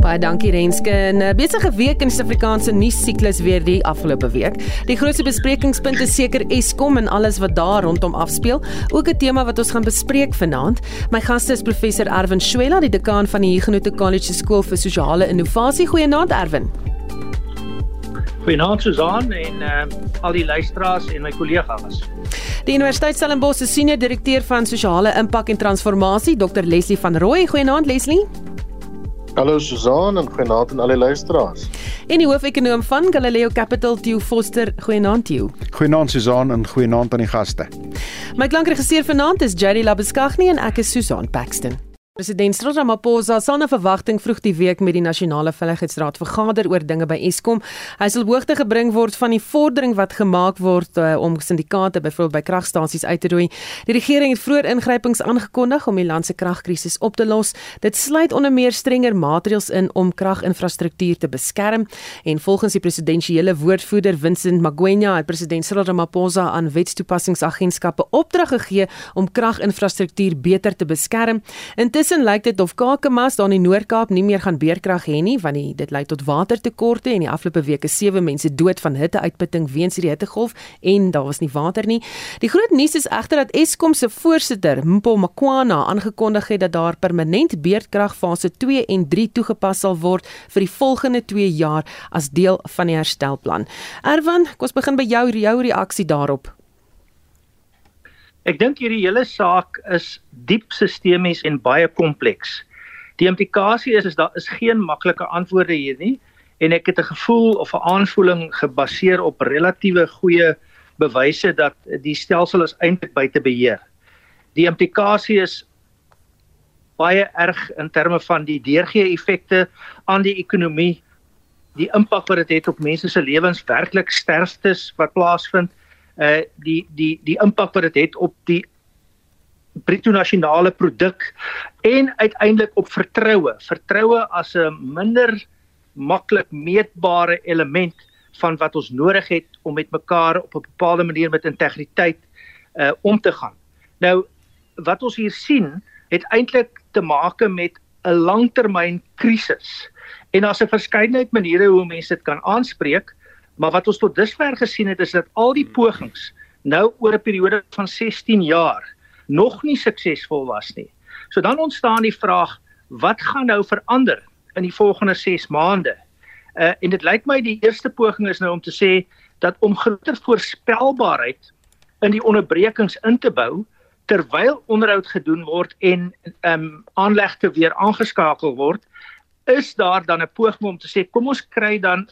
Baie dankie Renske. 'n eh, Besige week in Suid-Afrikaanse nuus siklus weer die afgelope week. Die grootste besprekingspunt is seker Eskom en alles wat daar rondom afspeel. Ook 'n tema wat ons gaan bespreek vanaand. My gaste is professor Erwin Schwella, die dekaan van die Huguenot College Skool vir Sosiale Innovasie. Goeienaand Erwin. Goeienaand Susan en uh, al die luisteraars en my kollegas. Die Universiteit Stellenbosch se senior direkteur van sosiale impak en transformasie, Dr Leslie van Rooi. Goeienaand Leslie. Hallo Susan en goeienaand aan al die luisteraars. En die hoofekonoom van Galileo Capital, Theo Foster. Goeienaand Theo. Goeienaand Susan en goeienaand aan die gaste. My klankregisseur vanaand is Jerry Labeskagni en ek is Susan Paxton. President Cyril Ramaphosa sal na verwagting vroeg die week met die Nasionale Veiligheidsraad vergader oor dinge by Eskom. Hy sal hoogte gebring word van die vordering wat gemaak word uh, om syndikaate byvoorbeeld by kragstasies uit te roei. Die regering het vroeër ingrypings aangekondig om die land se kragkrisis op te los. Dit sluit onder meer strenger maatreëls in om kraginfrastruktuur te beskerm en volgens die presidensiële woordvoerder Vincent Magwenya het president Cyril Ramaphosa aan wetstoepassingsagentskappe opdrag gegee om kraginfrastruktuur beter te beskerm. Intussen Intussen lyk dit of Kakamas daar in die Noord-Kaap nie meer gaan beerkrag hê nie want die, dit lei tot watertekorte en die afgelope week is sewe mense dood van hitteuitputting weens hierdie hittegolf en daar was nie water nie. Die groot nuus is egter dat Eskom se voorsitter, Mpo Makwana, aangekondig het dat daar permanent beerkrag fase 2 en 3 toegepas sal word vir die volgende 2 jaar as deel van die herstelplan. Erwan, kom ons begin by jou jou reaksie daarop. Ek dink hierdie hele saak is diep sistemies en baie kompleks. Die implikasie is is daar is geen maklike antwoorde hier nie en ek het 'n gevoel of 'n aanvoeling gebaseer op relatiewe goeie bewyse dat die stelsel is eintlik buite beheer. Die implikasie is baie erg in terme van die deurgee effekte aan die ekonomie, die impak wat dit het op mense se lewens, werklik sterftes wat plaasvind uh die die die impak wat dit het, het op die bruto nasionale produk en uiteindelik op vertroue. Vertroue as 'n minder maklik meetbare element van wat ons nodig het om met mekaar op 'n bepaalde manier met integriteit uh om te gaan. Nou wat ons hier sien, het eintlik te maak met 'n langtermyn krisis. En daar's 'n verskeidenheid maniere hoe mense dit kan aanspreek. Maar wat ons tot dusver gesien het is dat al die pogings nou oor 'n periode van 16 jaar nog nie suksesvol was nie. So dan ontstaan die vraag, wat gaan nou verander in die volgende 6 maande? Uh en dit lyk my die eerste poging is nou om te sê dat om groter voorspelbaarheid in die onderbrekings in te bou terwyl onderhoud gedoen word en ehm um, aanlegte weer aangeskakel word, is daar dan 'n poging om te sê kom ons kry dan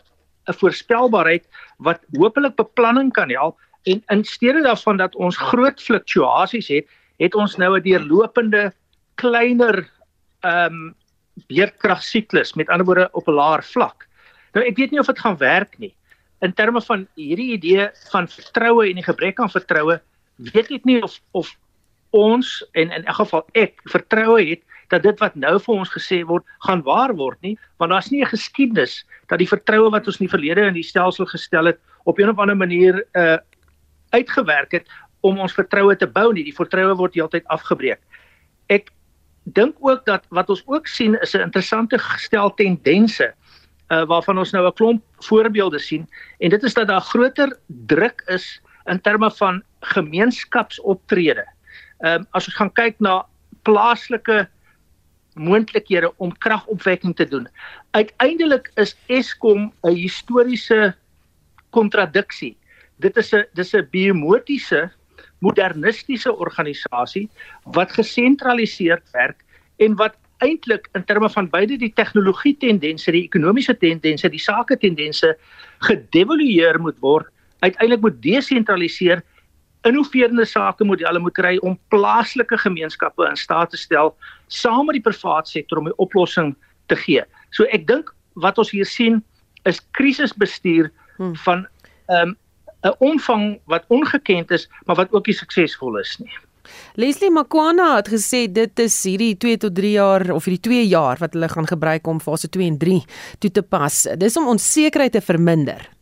'n voorspelbaarheid wat hopelik beplanning kan help en in steede daarvan dat ons groot fluktuasies het, het ons nou 'n deurlopende kleiner ehm um, beerkragsiklus met ander woorde op 'n laer vlak. Nou ek weet nie of dit gaan werk nie. In terme van hierdie idee van vertroue en die gebrek aan vertroue, weet ek nie of of ons en in elk geval ek vertroue het dat dit wat nou vir ons gesê word gaan waar word nie want daar's nie 'n geskiedenis dat die vertroue wat ons in die verlede in die stelsel gestel het op 'n of ander manier uh uitgewerk het om ons vertroue te bou nie die vertroue word heeltyd afgebreek ek dink ook dat wat ons ook sien is 'n interessante gestel tendense uh waarvan ons nou 'n klomp voorbeelde sien en dit is dat daar groter druk is in terme van gemeenskapsoptrede. Ehm um, as ons gaan kyk na plaaslike moontlikhede om kragopwekking te doen. Uiteindelik is Eskom 'n historiese kontradiksie. Dit is 'n dis 'n biomotiese modernistiese organisasie wat gesentraliseerd werk en wat eintlik in terme van beide die tegnologie tendense, die ekonomiese tendense, die sake tendense gedevalueer moet word, uiteindelik moet desentraliseer innoverende sakemodelle moet kry om plaaslike gemeenskappe in staat te stel saam met die private sektor om 'n oplossing te gee. So ek dink wat ons hier sien is krisisbestuur hmm. van ehm, 'n um, omvang wat ongekend is, maar wat ook nie suksesvol is nie. Leslie Makwana het gesê dit is hierdie 2 tot 3 jaar of hierdie 2 jaar wat hulle gaan gebruik om fase 2 en 3 toe te pas. Dis om onsekerheid te verminder.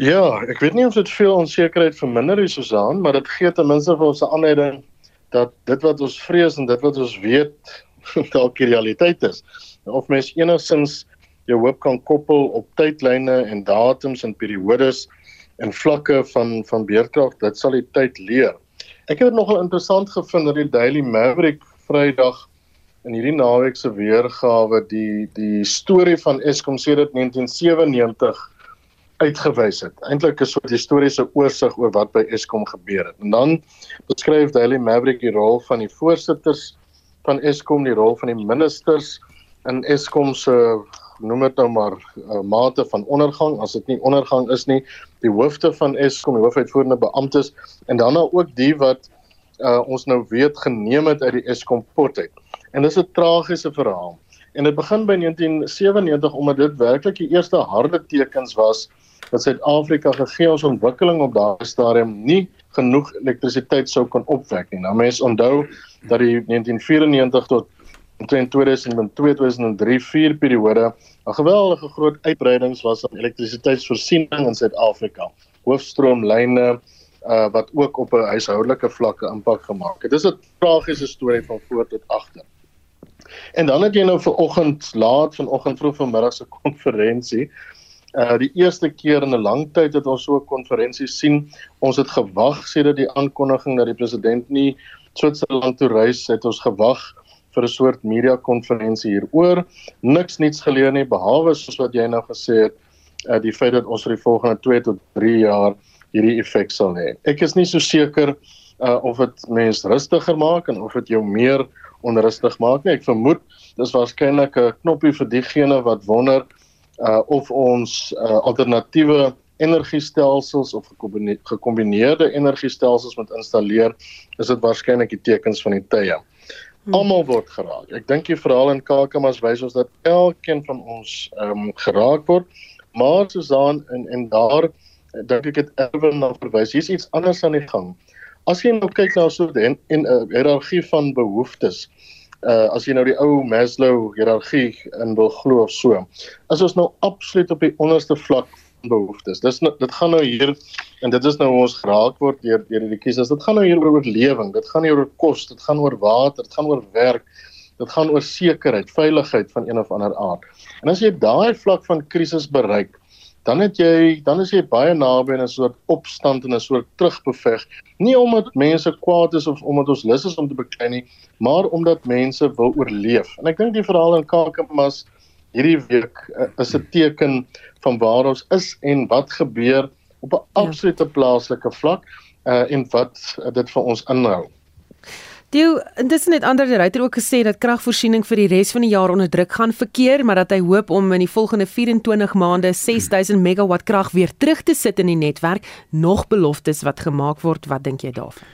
Ja, ek weet nie of dit veel onsekerheid verminder is Susan, maar dit gee ten minste vir ons 'n aanleiding dat dit wat ons vrees en dit wat ons weet dalk die realiteit is. Of mens enigstens jou hoop kan koppel op tydlyne en datums en periodes en vlakke van van beerkrag, dit sal die tyd leer. Ek het dit nogal interessant gevind dat die Daily Maverick Vrydag in hierdie naweek se weergawe die die storie van Eskom sedert 1997 uitgewys het. Eintlik 'n soort historiese oorsig oor wat by Eskom gebeur het. En dan beskryf Daily Maverick die rol van die voorsitters van Eskom, die rol van die ministers in Eskom se noem dit nou maar uh, mate van ondergang as dit nie ondergang is nie, die hoofde van Eskom, die hoofuitvoerende beamptes en dan nou ook die wat uh, ons nou weet geneem het uit die Eskom pot uit. En dis 'n tragiese verhaal. En dit begin by 1997 omdat dit werklik die eerste harde tekens was dat Suid-Afrika gegee ons ontwikkeling op daardie stadium nie genoeg elektrisiteit sou kon opwek nie. Nou mense onthou dat die 1994 tot 2002-2003 vier periode 'n geweldige groot uitbreidings was aan elektrisiteitsvoorsiening in Suid-Afrika. Hoofstroomlyne uh wat ook op 'n huishoudelike vlakke impak gemaak het. Dis 'n tragiese storie van voor tot agter. En dan het jy nou ver oggend laat vanoggend vroeg vanmiddag se konferensie uh die eerste keer in 'n lang tyd het ons so 'n konferensie sien. Ons het gewag sedert die aankondiging dat die president nie Switserland toe reis, het ons gewag vir 'n soort media konferensie hieroor. Niks niets geleer nie behalwe soos wat jy nou gesê het, uh die feit dat ons vir die volgende 2 tot 3 jaar hierdie effek sal hê. Ek is nie so seker uh of dit mens rustiger maak en of dit jou meer onrustig maak nie. Ek vermoed dis waarskynlik 'n knoppie vir diegene wat wonder uh of ons uh, alternatiewe energiestelsels of gekombineerde energiestelsels moet installeer, is dit waarskynlik die tekens van die tye. Hmm. Almal word geraak. Ek dink die verhaal in Kakamas wys ons dat elkeen van ons ehm um, geraak word. Maar Susan en en daar dink ek het Erwin na verwys. Hier's iets anders aan die gang. As jy nou kyk na so 'n 'n hiërargie van behoeftes, uh as jy nou die ou Maslow hiërargie in wil glo of so. As ons nou absoluut op die onderste vlak behoeftes. Dis nou, dit gaan nou hier en dit is nou ons geraak word deur deur die kieses. Dit gaan nou hier oor oorlewing. Dit gaan nie oor kos, dit gaan oor water, dit gaan oor werk. Dit gaan oor sekerheid, veiligheid van een of ander aard. En as jy daai vlak van krisis bereik, dan het jy dan is jy baie naby aan 'n soort opstand en 'n soort terugbeveg. Nie omdat mense kwaad is of omdat ons lus is om te beklei nie maar omdat mense wil oorleef. En ek dink die verhaal in Kakamas hierdie week uh, is 'n teken van waar ons is en wat gebeur op 'n ja. absolute plaaslike vlak uh, en wat dit vir ons inhou Dio, intussen het ander ryter ook gesê dat kragvoorsiening vir die res van die jaar onder druk gaan verkeer, maar dat hy hoop om in die volgende 24 maande 6000 megawatt krag weer terug te sit in die netwerk. Nog beloftes wat gemaak word, wat dink jy daarvan?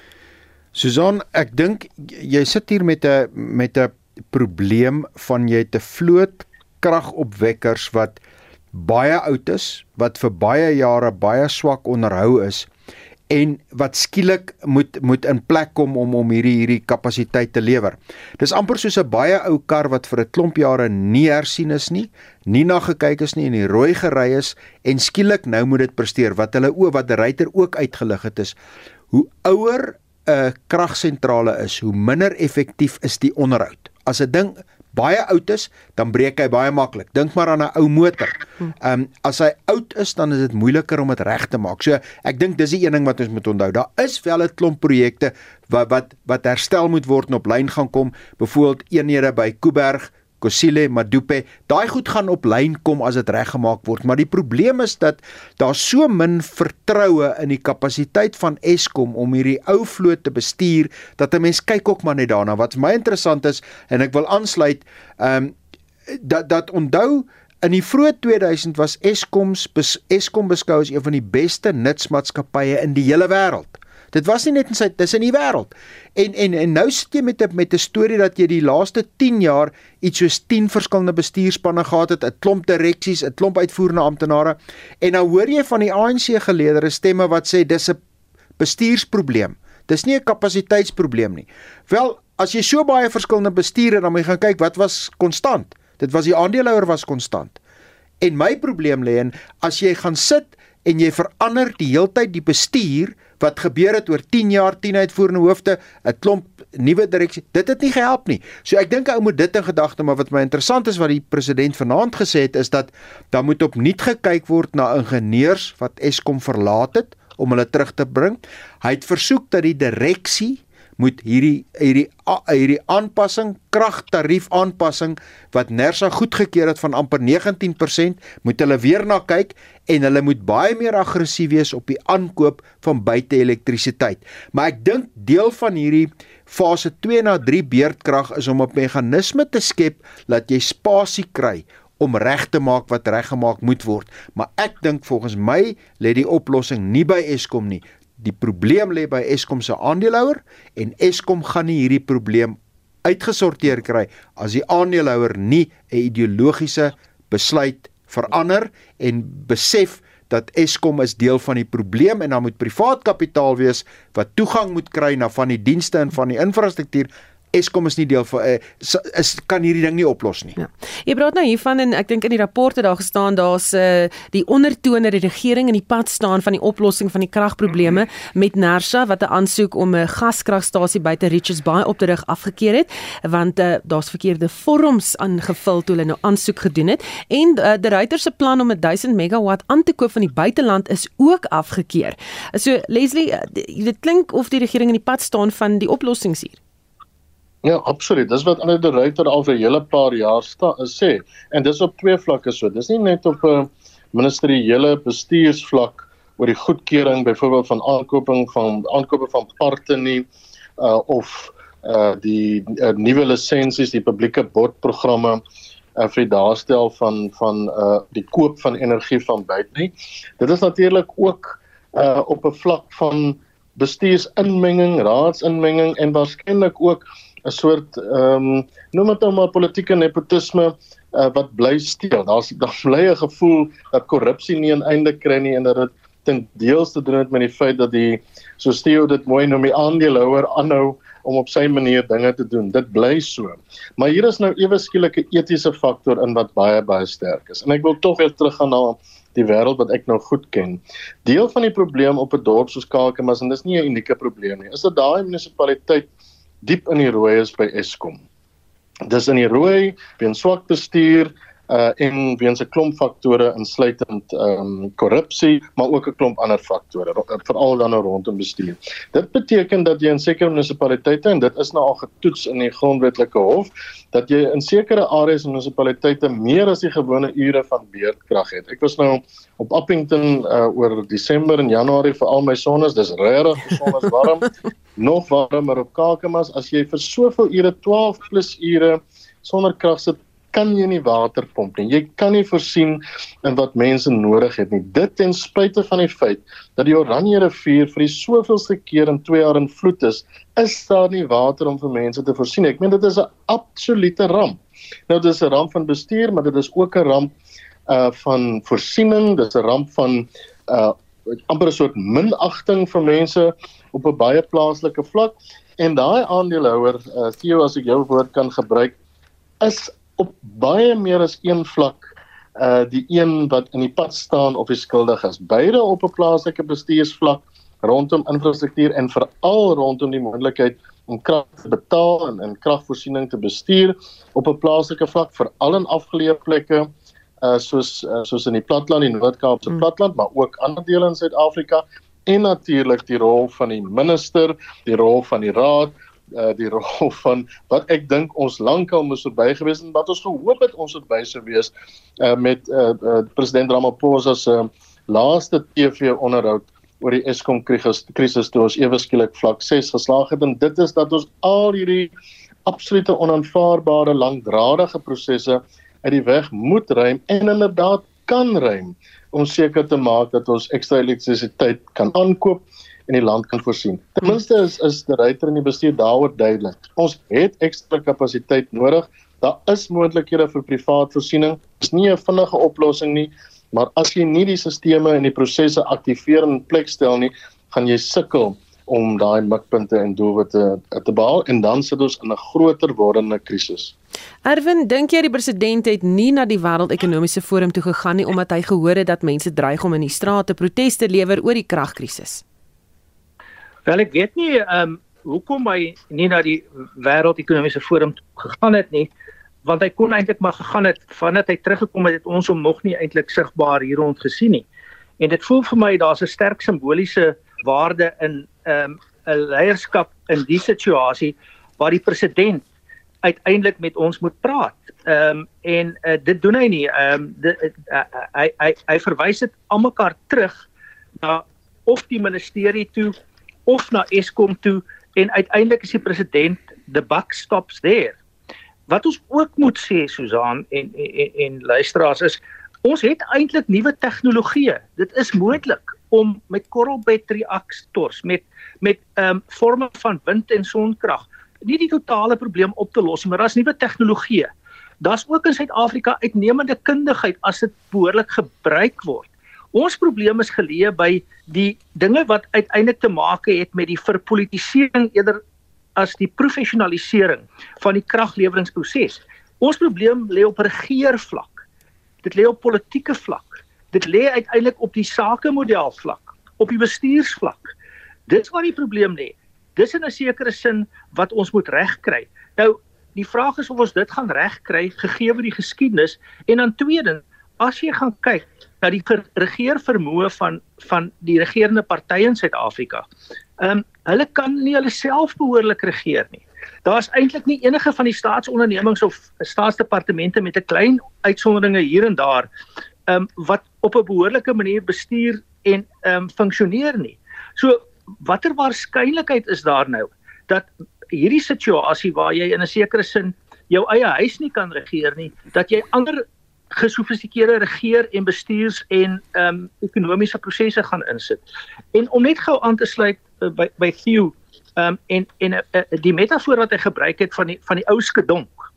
Susan, ek dink jy sit hier met 'n met 'n probleem van jy te vloot kragopwekkers wat baie oud is, wat vir baie jare baie swak onderhou is en wat skielik moet moet in plek kom om om hierdie hierdie kapasiteit te lewer. Dis amper soos 'n baie ou kar wat vir 'n klomp jare nie hersien is nie, nie na gekyk is nie en die rooi gery is en skielik nou moet dit presteer wat hulle o wat die ryter ook uitgelig het is hoe ouer 'n kragsentrale is, hoe minder effektief is die onderhoud. As 'n ding baie oud is, dan breek hy baie maklik. Dink maar aan 'n ou motor. Ehm um, as hy oud is, dan is dit moeiliker om dit reg te maak. So ek dink dis die een ding wat ons moet onthou. Daar is wel 'n klomp projekte wat wat wat herstel moet word en op lyn gaan kom. Byvoorbeeld eenhede by Kuiberg Kusile Madupe, daai goed gaan op lyn kom as dit reggemaak word, maar die probleem is dat daar so min vertroue in die kapasiteit van Eskom om hierdie ou vloot te bestuur dat 'n mens kyk ook maar net daarna. Wat vir my interessant is en ek wil aansluit, ehm um, dat dat onthou in die vroeë 2000 was Eskom Eskom beskou as een van die beste nutsmaatskappye in die hele wêreld. Dit was nie net in sy dis in die wêreld. En en en nou sit jy met 'n met 'n storie dat jy die laaste 10 jaar iets soos 10 verskillende bestuurspanne gehad het, 'n klomp direksies, 'n klomp uitvoerende amptenare. En nou hoor jy van die ANC geleedere stemme wat sê dis 'n bestuursprobleem. Dis nie 'n kapasiteitsprobleem nie. Wel, as jy so baie verskillende bestuure dan moet jy gaan kyk wat was konstant. Dit was die aandeelhouer was konstant. En my probleem lê in as jy gaan sit en jy verander die heeltyd die bestuur wat gebeur het oor 10 jaar 10 uitvoerende hoofde, 'n klomp nuwe direksie. Dit het nie gehelp nie. So ek dink ou moet dit in gedagte maar wat my interessant is wat die president vanaand gesê het is dat daar moet opnuut gekyk word na ingenieurs wat Eskom verlaat het om hulle terug te bring. Hy het versoek dat die direksie moet hierdie hierdie hierdie aanpassing kragtarief aanpassing wat Nersa goedgekeur het van amper 19% moet hulle weer na kyk en hulle moet baie meer aggressief wees op die aankoop van buite elektrisiteit. Maar ek dink deel van hierdie fase 2 na 3 beurtkrag is om 'n meganisme te skep dat jy spasie kry om reg te maak wat reggemaak moet word. Maar ek dink volgens my lê die oplossing nie by Eskom nie. Die probleem lê by Eskom se aandeelhouer en Eskom gaan nie hierdie probleem uitgesorteer kry as die aandeelhouer nie 'n ideologiese besluit verander en besef dat Eskom is deel van die probleem en dan moet privaat kapitaal wees wat toegang moet kry na van die dienste en van die infrastruktuur Eskom is nie deel van uh, is kan hierdie ding nie oplos nie. Ja. Jy praat nou hiervan en ek dink in die rapporte daar gestaan daar's uh, die ondertone dat die regering in die pad staan van die oplossing van die kragprobleme -hmm. met Nersa wat 'n aansoek om 'n gaskragstasie buite Richards Bay op te rig afgekeur het want uh, daar's verkeerde vorms aangevul toe hulle nou aansoek gedoen het en uh, die Reuters se plan om 1000 megawatt aan te koop van die buiteland is ook afgekeur. So Leslie, dit klink of die regering in die pad staan van die oplossings hier. Ja, absoluut. Dis wat ander die ruiter al vir 'n hele paar jaar sta, sê. En dis op twee vlakke so. Dis nie net op 'n ministeriële bestuursvlak oor die goedkeuring byvoorbeeld van aankoping van aankope van parte nie uh of uh die uh, nuwe lisensies, die publieke bordprogramme uh vir die daarstel van van uh die koop van energie van buite nie. Dit is natuurlik ook uh op 'n vlak van bestuursinmenging, raadsinmenging en waarskynlik ook 'n soort ehm um, noem dit nou maar politieke nepotisme uh, wat bly steel. Daar's daar bly 'n gevoel dat korrupsie nie 'n einde kry nie en dat dit ten deels te doen het met die feit dat die so Theo dit mooi noem die aandeelhouer aanhou om op sy manier dinge te doen. Dit bly so. Maar hier is nou ewe skielik 'n etiese faktor in wat baie baie sterk is. En ek wil tog weer teruggaan na die wêreld wat ek nou goed ken. Deel van die probleem op 'n dorp soos Kakamas en dis nie 'n unieke probleem nie. Is dat daai munisipaliteit diep in die rooi is by Eskom. Dis in die rooi weens swak bestuur uh en weens 'n klomp faktore insluitend ehm um, korrupsie, maar ook 'n klomp ander faktore, veral dan nou rondom bestuur. Dit beteken dat jy in sekere munisipaliteite en dit is nou al getoets in die grondwetlike hof dat jy in sekere areas en munisipaliteite meer as die gewone ure van beurtkrag het. Ek was nou op Appington uh oor Desember en Januarie vir al my sonnes, dis regtig besonder warm. nog warmer op Kakamas as jy vir soveel ure 12 plus ure sonder krag sit kan nie water pomp nie. Jy kan nie voorsien in wat mense nodig het nie. Dit ten spyte van die feit dat die Oranje rivier vir die soveelste keer in 2 jaar in vloed is, is daar nie water om vir mense te voorsien. Ek meen dit is 'n absolute ramp. Nou dis 'n ramp van bestuur, maar dit is ook 'n ramp uh van voorsiening, dis 'n ramp van uh amper 'n soort minagting vir mense op 'n baie plaaslike vlak en daai aandeelhouer uh Theo as ek jou woord kan gebruik is op baie meer as een vlak uh die een wat in die pad staan of is skuldig is. Beide op 'n plaaslike bestuursvlak rondom infrastruktuur en veral rondom die moontlikheid om krag te betaal en en kragvoorsiening te bestuur op 'n plaaslike vlak veral in afgeleë plekke uh soos uh, soos in die platland, die Noord-Kaapse hmm. platland, maar ook ander dele in Suid-Afrika en natuurlik die rol van die minister, die rol van die raad uh, die rol van wat ek dink ons lankal moes verby gewees en wat ons gehoop het ons het by sou wees uh, met uh, uh, president Ramaphosa se uh, laaste TV onderhoud oor die Eskom krisis toe ons ewe skielik vlak 6 geslaag het. En dit is dat ons al hierdie absolute onaanvaarbare langdradige prosesse uit die weg moet ruim en inderdaad kan ruim om seker te maak dat ons ekstra elektrisiteit kan aankoop en die land kan voorsien. Ten minste is is die ryter en die bestuur daaroor duidelik. Ons het ekstra kapasiteit nodig. Daar is moontlikhede vir privaat voorsiening. Dit is nie 'n vinnige oplossing nie, maar as jy nie die stelsels en die prosesse aktiveer en plek stel nie, gaan jy sukkel om daai mikpunte en doelwitte te, te behaal en dan sit ons in 'n groter wordende krisis. Erwin, dink jy die president het nie na die wêreldekonomiese forum toe gegaan nie omdat hy gehoor het dat mense dreig om in die strate proteste lewer oor die kragkrisis? Wel ek weet nie ehm um, hoekom hy nie na die wêreldekonomiese forum gegaan het nie want hy kon eintlik maar gegaan het vandat hy teruggekom het het ons hom nog nie eintlik sigbaar hier rond gesien nie en dit voel vir my daar's 'n sterk simboliese waarde in ehm um, 'n leierskap in die situasie waar die president uiteindelik met ons moet praat. Ehm um, en uh, dit doen hy nie. Ehm um, dit uh, hy hy hy verwys dit almekaar terug na of die ministerie toe of na Eskom toe en uiteindelik is die president the buck stops there. Wat ons ook moet sê Susan en en en, luisteraars is ons het eintlik nuwe tegnologieë. Dit is moontlik om met korrelbed reaktors met met ehm um, forme van wind en sonkrag nie die totale probleem op te los nie, maar daar's nuwe tegnologieë. Daar's ook in Suid-Afrika uitnemende kundigheid as dit behoorlik gebruik word. Ons probleem is geleë by die dinge wat uiteindelik te maak het met die verpolitisering eerder as die professionalisering van die kragleweringsproses. Ons probleem lê op regeervlak. Dit lê op politieke vlak. Dit lê uiteindelik op die sakemodel vlak, op die bestuursvlak. Dis waar die probleem lê. Dis in 'n sekere sin wat ons moet regkry. Nou, die vraag is of ons dit gaan regkry gegee word die geskiedenis en dan tweedens as jy gaan kyk na die regeer vermoë van van die regerende partye in Suid-Afrika. Ehm um, hulle kan nie hulle self behoorlik regeer nie. Daar's eintlik nie enige van die staatsondernemings of staatsdepartemente met 'n klein uitsonderinge hier en daar ehm um, wat op 'n behoorlike manier bestuur en ehm um, funksioneer nie. So watter waarskynlikheid is daar nou dat hierdie situasie waar jy in 'n sekere sin jou eie huis nie kan regeer nie, dat jy ander gesofistikeerde regeer en bestuurs en ehm um, ekonomiese prosesse gaan insit. En om net gou aan te sluit uh, by by Theo ehm um, en en uh, die metafoor wat hy gebruik het van die van die ou skedonk.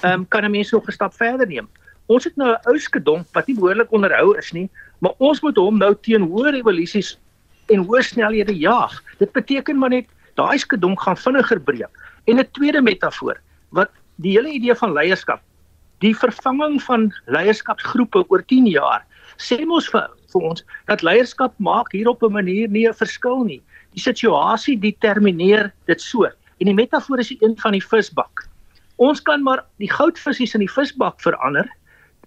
Ehm um, kan 'n mens nog 'n stap verder neem. Ons het nou 'n ou skedonk wat nie behoorlik onderhou is nie, maar ons moet hom nou teen hoë revolusies en hoë snelhede jaag. Dit beteken maar net daai skedonk gaan vinniger breek. En 'n tweede metafoor wat die hele idee van leierskap die vervanging van leierskapsgroepe oor 10 jaar sê mos vir, vir ons dat leierskap maak hier op 'n manier nie 'n verskil nie. Die situasie determineer dit so. En die metafoor is een van die visbak. Ons kan maar die goudvisse in die visbak verander.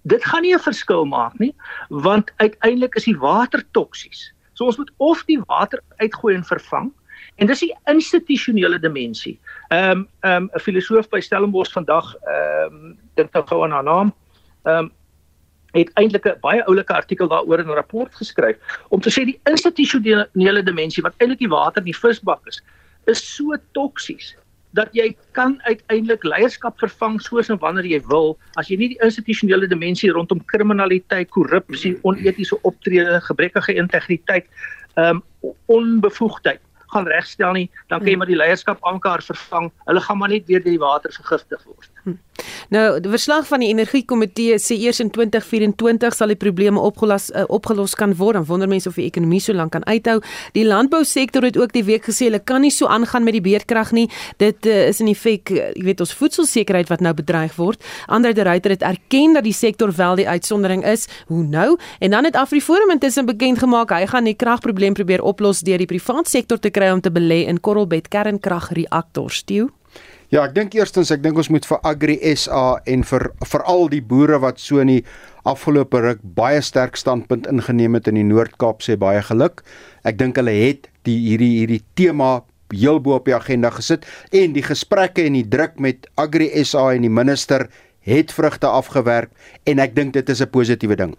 Dit gaan nie 'n verskil maak nie, want uiteindelik is die water toksies. So ons moet of die water uitgooi en vervang En dis die institusionele dimensie. Ehm um, ehm um, 'n filosoof by Stellenbosch vandag ehm um, dink nou gou aan haar naam. Ehm um, het eintlik 'n baie oulike artikel daaroor in 'n rapport geskryf om te sê die institusionele dimensie wat eintlik die water in die visbak is, is so toksies dat jy kan uiteindelik leierskap vervang soos en wanneer jy wil as jy nie die institusionele dimensie rondom kriminaliteit, korrupsie, onetiese optrede, gebrekkige integriteit, ehm um, onbevoegdheid gaan regstel nie, dan kan jy hmm. maar die leierskap aankaar vervang. Hulle gaan maar net weer die water vergiftig word. Hmm. Nou, die verslag van die energiekomitee sê eers in 2024 sal die probleme opgelos uh, opgelos kan word. Dan wonder mense of die ekonomie so lank kan uithou. Die landbousektor het ook die week gesê hulle kan nie so aangaan met die beerdkrag nie. Dit uh, is in feite, uh, jy weet, ons voedselsekerheid wat nou bedreig word. Ander de Ruyter het erken dat die sektor wel die uitsondering is. Hoe nou? En dan het Afriforum intussen bekend gemaak hy gaan die kragprobleem probeer oplos deur die private sektor te kry om te belê in korrelbed kernkragreaktors. Stew Ja, ek dink eerstens ek dink ons moet vir Agri SA en vir veral die boere wat so in die afgelope ruk baie sterk standpunt ingeneem het in die Noord-Kaap sê baie geluk. Ek dink hulle het die hierdie hierdie tema heel bo op die agenda gesit en die gesprekke en die druk met Agri SA en die minister het vrugte afgewerk en ek dink dit is 'n positiewe ding.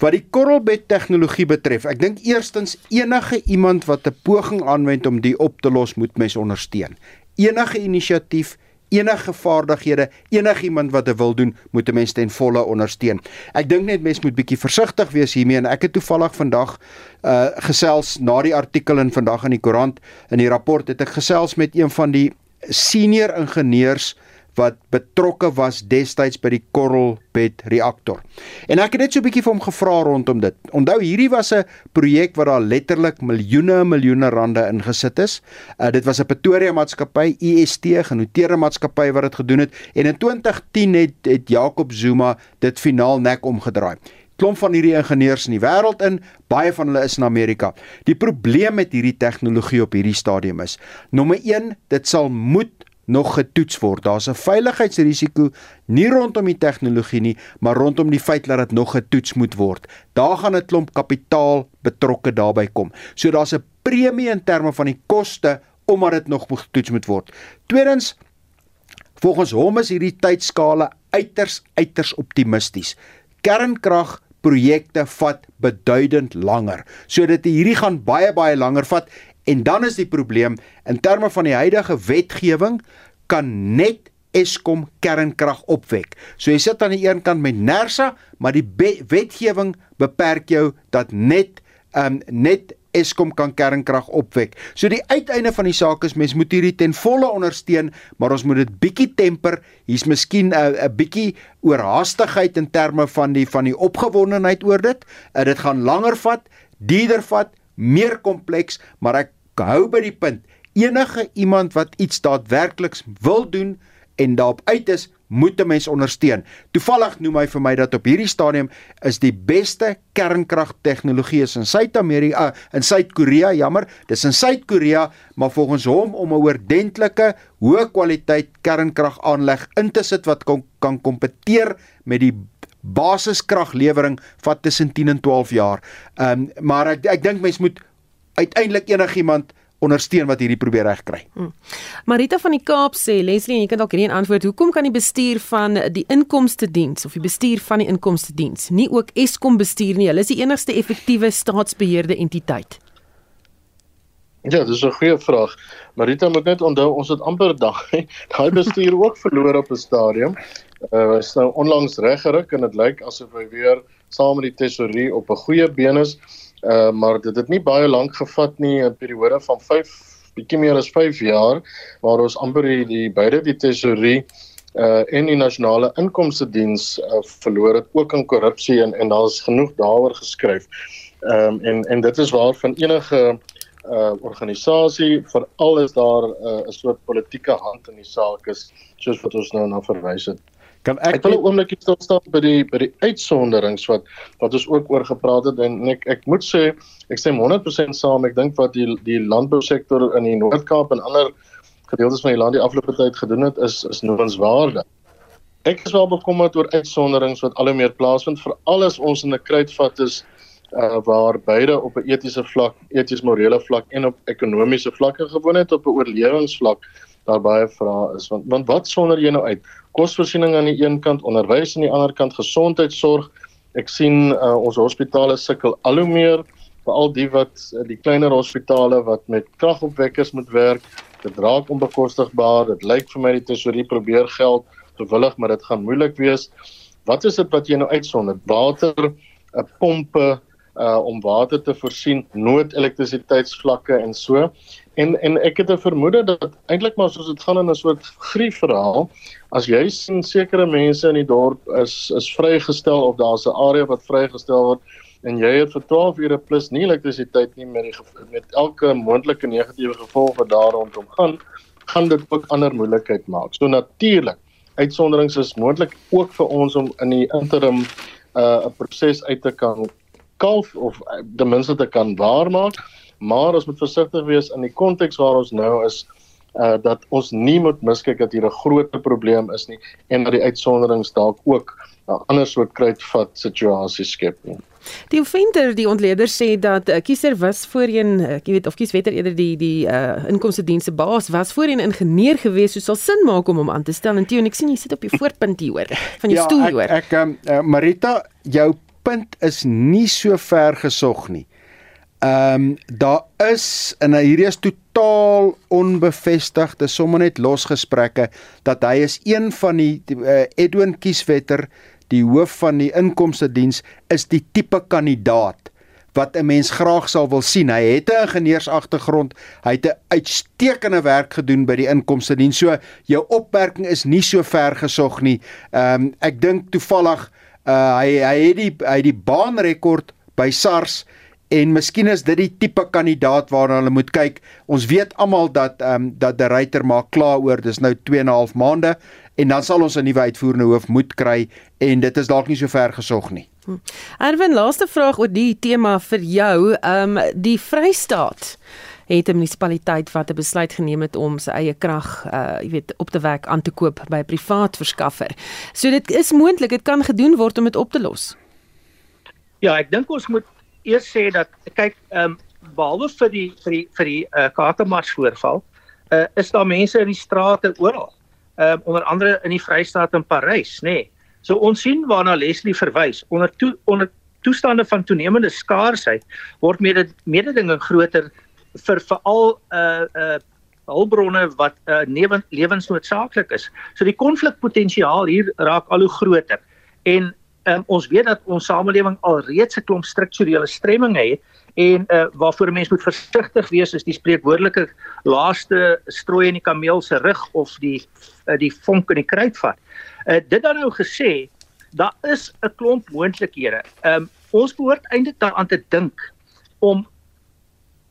Wat die korrelbed tegnologie betref, ek dink eerstens enige iemand wat 'n poging aanwend om die op te los, moet mens ondersteun enige inisiatief enige vaardighede enigiemand wat dit wil doen moet 'n mens ten volle ondersteun. Ek dink net mens moet bietjie versigtig wees hiermee en ek het toevallig vandag uh gesels na die artikel in vandag in die koerant in die rapport het ek gesels met een van die senior ingenieurs wat betrokke was destyds by die korrelbed reaktor. En ek het net so 'n bietjie vir hom gevra rondom dit. Onthou hierdie was 'n projek wat daar letterlik miljoene miljoene rande ingesit is. Uh, dit was 'n Pretoria maatskappy, EST, genoteerde maatskappy wat dit gedoen het en in 2010 het het Jacob Zuma dit finaal nek omgedraai. klomp van hierdie ingenieurs in die wêreld in, baie van hulle is in Amerika. Die probleem met hierdie tegnologie op hierdie stadium is, nommer 1, dit sal moet nog getoets word. Daar's 'n veiligheidsrisiko nie rondom die tegnologie nie, maar rondom die feit dat dit nog getoets moet word. Daar gaan 'n klomp kapitaal betrokke daarbey kom. So daar's 'n premie in terme van die koste omdat dit nog moet getoets moet word. Tweedens, volgens hom is hierdie tydskale uiters uiters optimisties. Kernkrag projekte vat beduidend langer. So dit hierdie gaan baie baie langer vat En dan is die probleem in terme van die huidige wetgewing kan net Eskom kernkrag opwek. So jy sit aan die een kant met Nersa, maar die wetgewing beperk jou dat net um net Eskom kan kernkrag opwek. So die uiteinde van die saak is mens moet hierdie ten volle ondersteun, maar ons moet dit bietjie temper. Hier's miskien 'n 'n bietjie oorhaastigheid in terme van die van die opgewondenheid oor dit. Uh, dit gaan langer vat, duurder vat, meer kompleks, maar ek hou by die punt. Enige iemand wat iets daadwerkliks wil doen en daarop uit is, moet 'n mens ondersteun. Toevallig noem hy vir my dat op hierdie stadium is die beste kernkragtegnologie is in Suid-Amerika, uh, in Suid-Korea, jammer, dis in Suid-Korea, maar volgens hom om 'n oordentlike hoë kwaliteit kernkragaanleg in te sit wat kon, kan kompeteer met die basiskraglewering vat tussen 10 en 12 jaar. Ehm um, maar ek ek dink mens moet uiteindelik enigiemand ondersteun wat hierdie probeer regkry. Hmm. Marita van die Kaap sê Leslie en jy kan dalk hierdie antwoord, hoekom kan die bestuur van die inkomste diens of die bestuur van die inkomste diens nie ook Eskom bestuur nie? Hulle is die enigste effektiewe staatsbeheerde entiteit. Ja, dis 'n goeie vraag. Marita moet net onthou ons het amper daai daai bestuur ook verloor op 'n stadium. Uh is nou onlangs reggeruk en dit lyk asof hy weer saam met die tesourier op 'n goeie been is. Uh maar dit het nie baie lank gevat nie, 'n periode van 5 bietjie meer as 5 jaar waar ons amper die, die beide die tesorie uh en die nasionale inkomste diens uh, verloor het ook aan korrupsie en en daar's genoeg daaroor geskryf. Ehm um, en en dit is waar van enige uh organisasie veral is daar 'n uh, soort politieke hand in die saak is soos wat ons nou na verwys het. Kan ek Ek wil 'n oombliekie stil staan by die by die uitsonderings wat wat ons ook oor gepraat het en ek ek moet sê ek stem 100% saam. Ek dink wat die die landbousektor in die Noord-Kaap en ander gedeeltes van die land die afgelope tyd gedoen het is is noemenswaardig. Ek is wel bekommerd oor uitsonderings wat al hoe meer plaasvind vir alles ons in 'n kruitvat is uh, waar beide op 'n etiese vlak, eties morele vlak en op ekonomiese vlakke gewoon het op 'n oorlewingsvlak daar baie vrae is want want wat sonder jy nou uit? Kosvoorsiening aan die een kant onderwys aan die ander kant gesondheidsorg ek sien uh, ons hospitale sukkel al hoe meer veral die wat uh, die kleiner hospitale wat met kragopwekkers moet werk. Dit raak onbekostigbaar dit lyk vir my die tesourier probeer geld gewillig maar dit gaan moeilik wees. Wat is dit wat jy nou uitsonder? Water uh, pompe uh om water te voorsien noodelektrisiteitsvlakke en so En en ek het 'n vermoede dat eintlik maar soos dit gaan in 'n soort griefverhaal, as jy sien sekere mense in die dorp is is vrygestel of daar's 'n area wat vrygestel word en jy het vir 12 ure plus nie elektrisiteit nie met die met elke moontlike negatiewe gevolg wat daar rondom gaan, gaan dit ook ander moeilikheid maak. So natuurlik, uitsonderings is moontlik ook vir ons om in die interim 'n uh, proses uit te kan kalf of uh, ten minste te kan waarmaak maar ons moet versigtig wees in die konteks waar ons nou is uh dat ons nie moet miskyk dat hier 'n groot probleem is nie en dat die uitsonderings dalk ook 'n ander soort kruitvat situasie skep nie. Die offender, die ontleder sê dat uh, kiezer was voorheen, uh, ek weet of kieswetter eerder die die uh inkomste dienste baas was voorheen ingenieur gewees, so sal sin maak om hom aan te stel. En Tio, ek sien jy sit op jou voorpunt hier hoor van jou ja, stoel hoor. Ek ek um, uh, Marita, jou punt is nie so ver gesog nie. Ehm um, daar is en hierdie is totaal onbevestig, dis sommer net losgesprekke dat hy is een van die uh, Edwin Kieswetter, die hoof van die inkomste diens is die tipe kandidaat wat 'n mens graag sal wil sien. Hy het 'n ingenieursagtergrond, hy het 'n uitstekende werk gedoen by die inkomste diens. So jou opmerking is nie so ver gesog nie. Ehm um, ek dink toevallig uh, hy hy het die hy het die baanrekord by SARS en miskien is dit die tipe kandidaat waarna hulle moet kyk. Ons weet almal dat ehm um, dat die ryter maak klaar oor dis nou 2 en 'n half maande en dan sal ons 'n nuwe uitvoerende hoof moet kry en dit is dalk nie so ver gesog nie. Hm. Erwin, laaste vraag oor die tema vir jou, ehm um, die Vrystaat het 'n munisipaliteit wat 'n besluit geneem het om sy eie krag, uh jy weet, op te wek aan te koop by 'n privaat verskaffer. So dit is moontlik, dit kan gedoen word om dit op te los. Ja, ek dink ons moet eers sê dat kyk, ehm um, behalwe vir die vir die vir die uh Kakemars voorval, uh is daar mense in die strate oral. Ehm um, onder andere in die Vrystaat in Parys, nê. Nee. So ons sien waarna Leslie verwys onder toe onder toestande van toenemende skaarsheid word mede mededinging groter vir veral uh uh hulpbronne wat uh lewensnoodsaaklik is. So die konflikpotensiaal hier raak al hoe groter. En um, ons weet dat ons samelewing al reeds 'n klomp strukturele stremminge het en uh waarvoor 'n mens moet versigtig wees is die spreekwoordelike laaste strooi in die kameel se rug of die uh, die vonk in die kruitvat. Uh dit dan nou gesê, daar is 'n klomp moontlikhede. Um ons behoort eintlik daaraan te dink om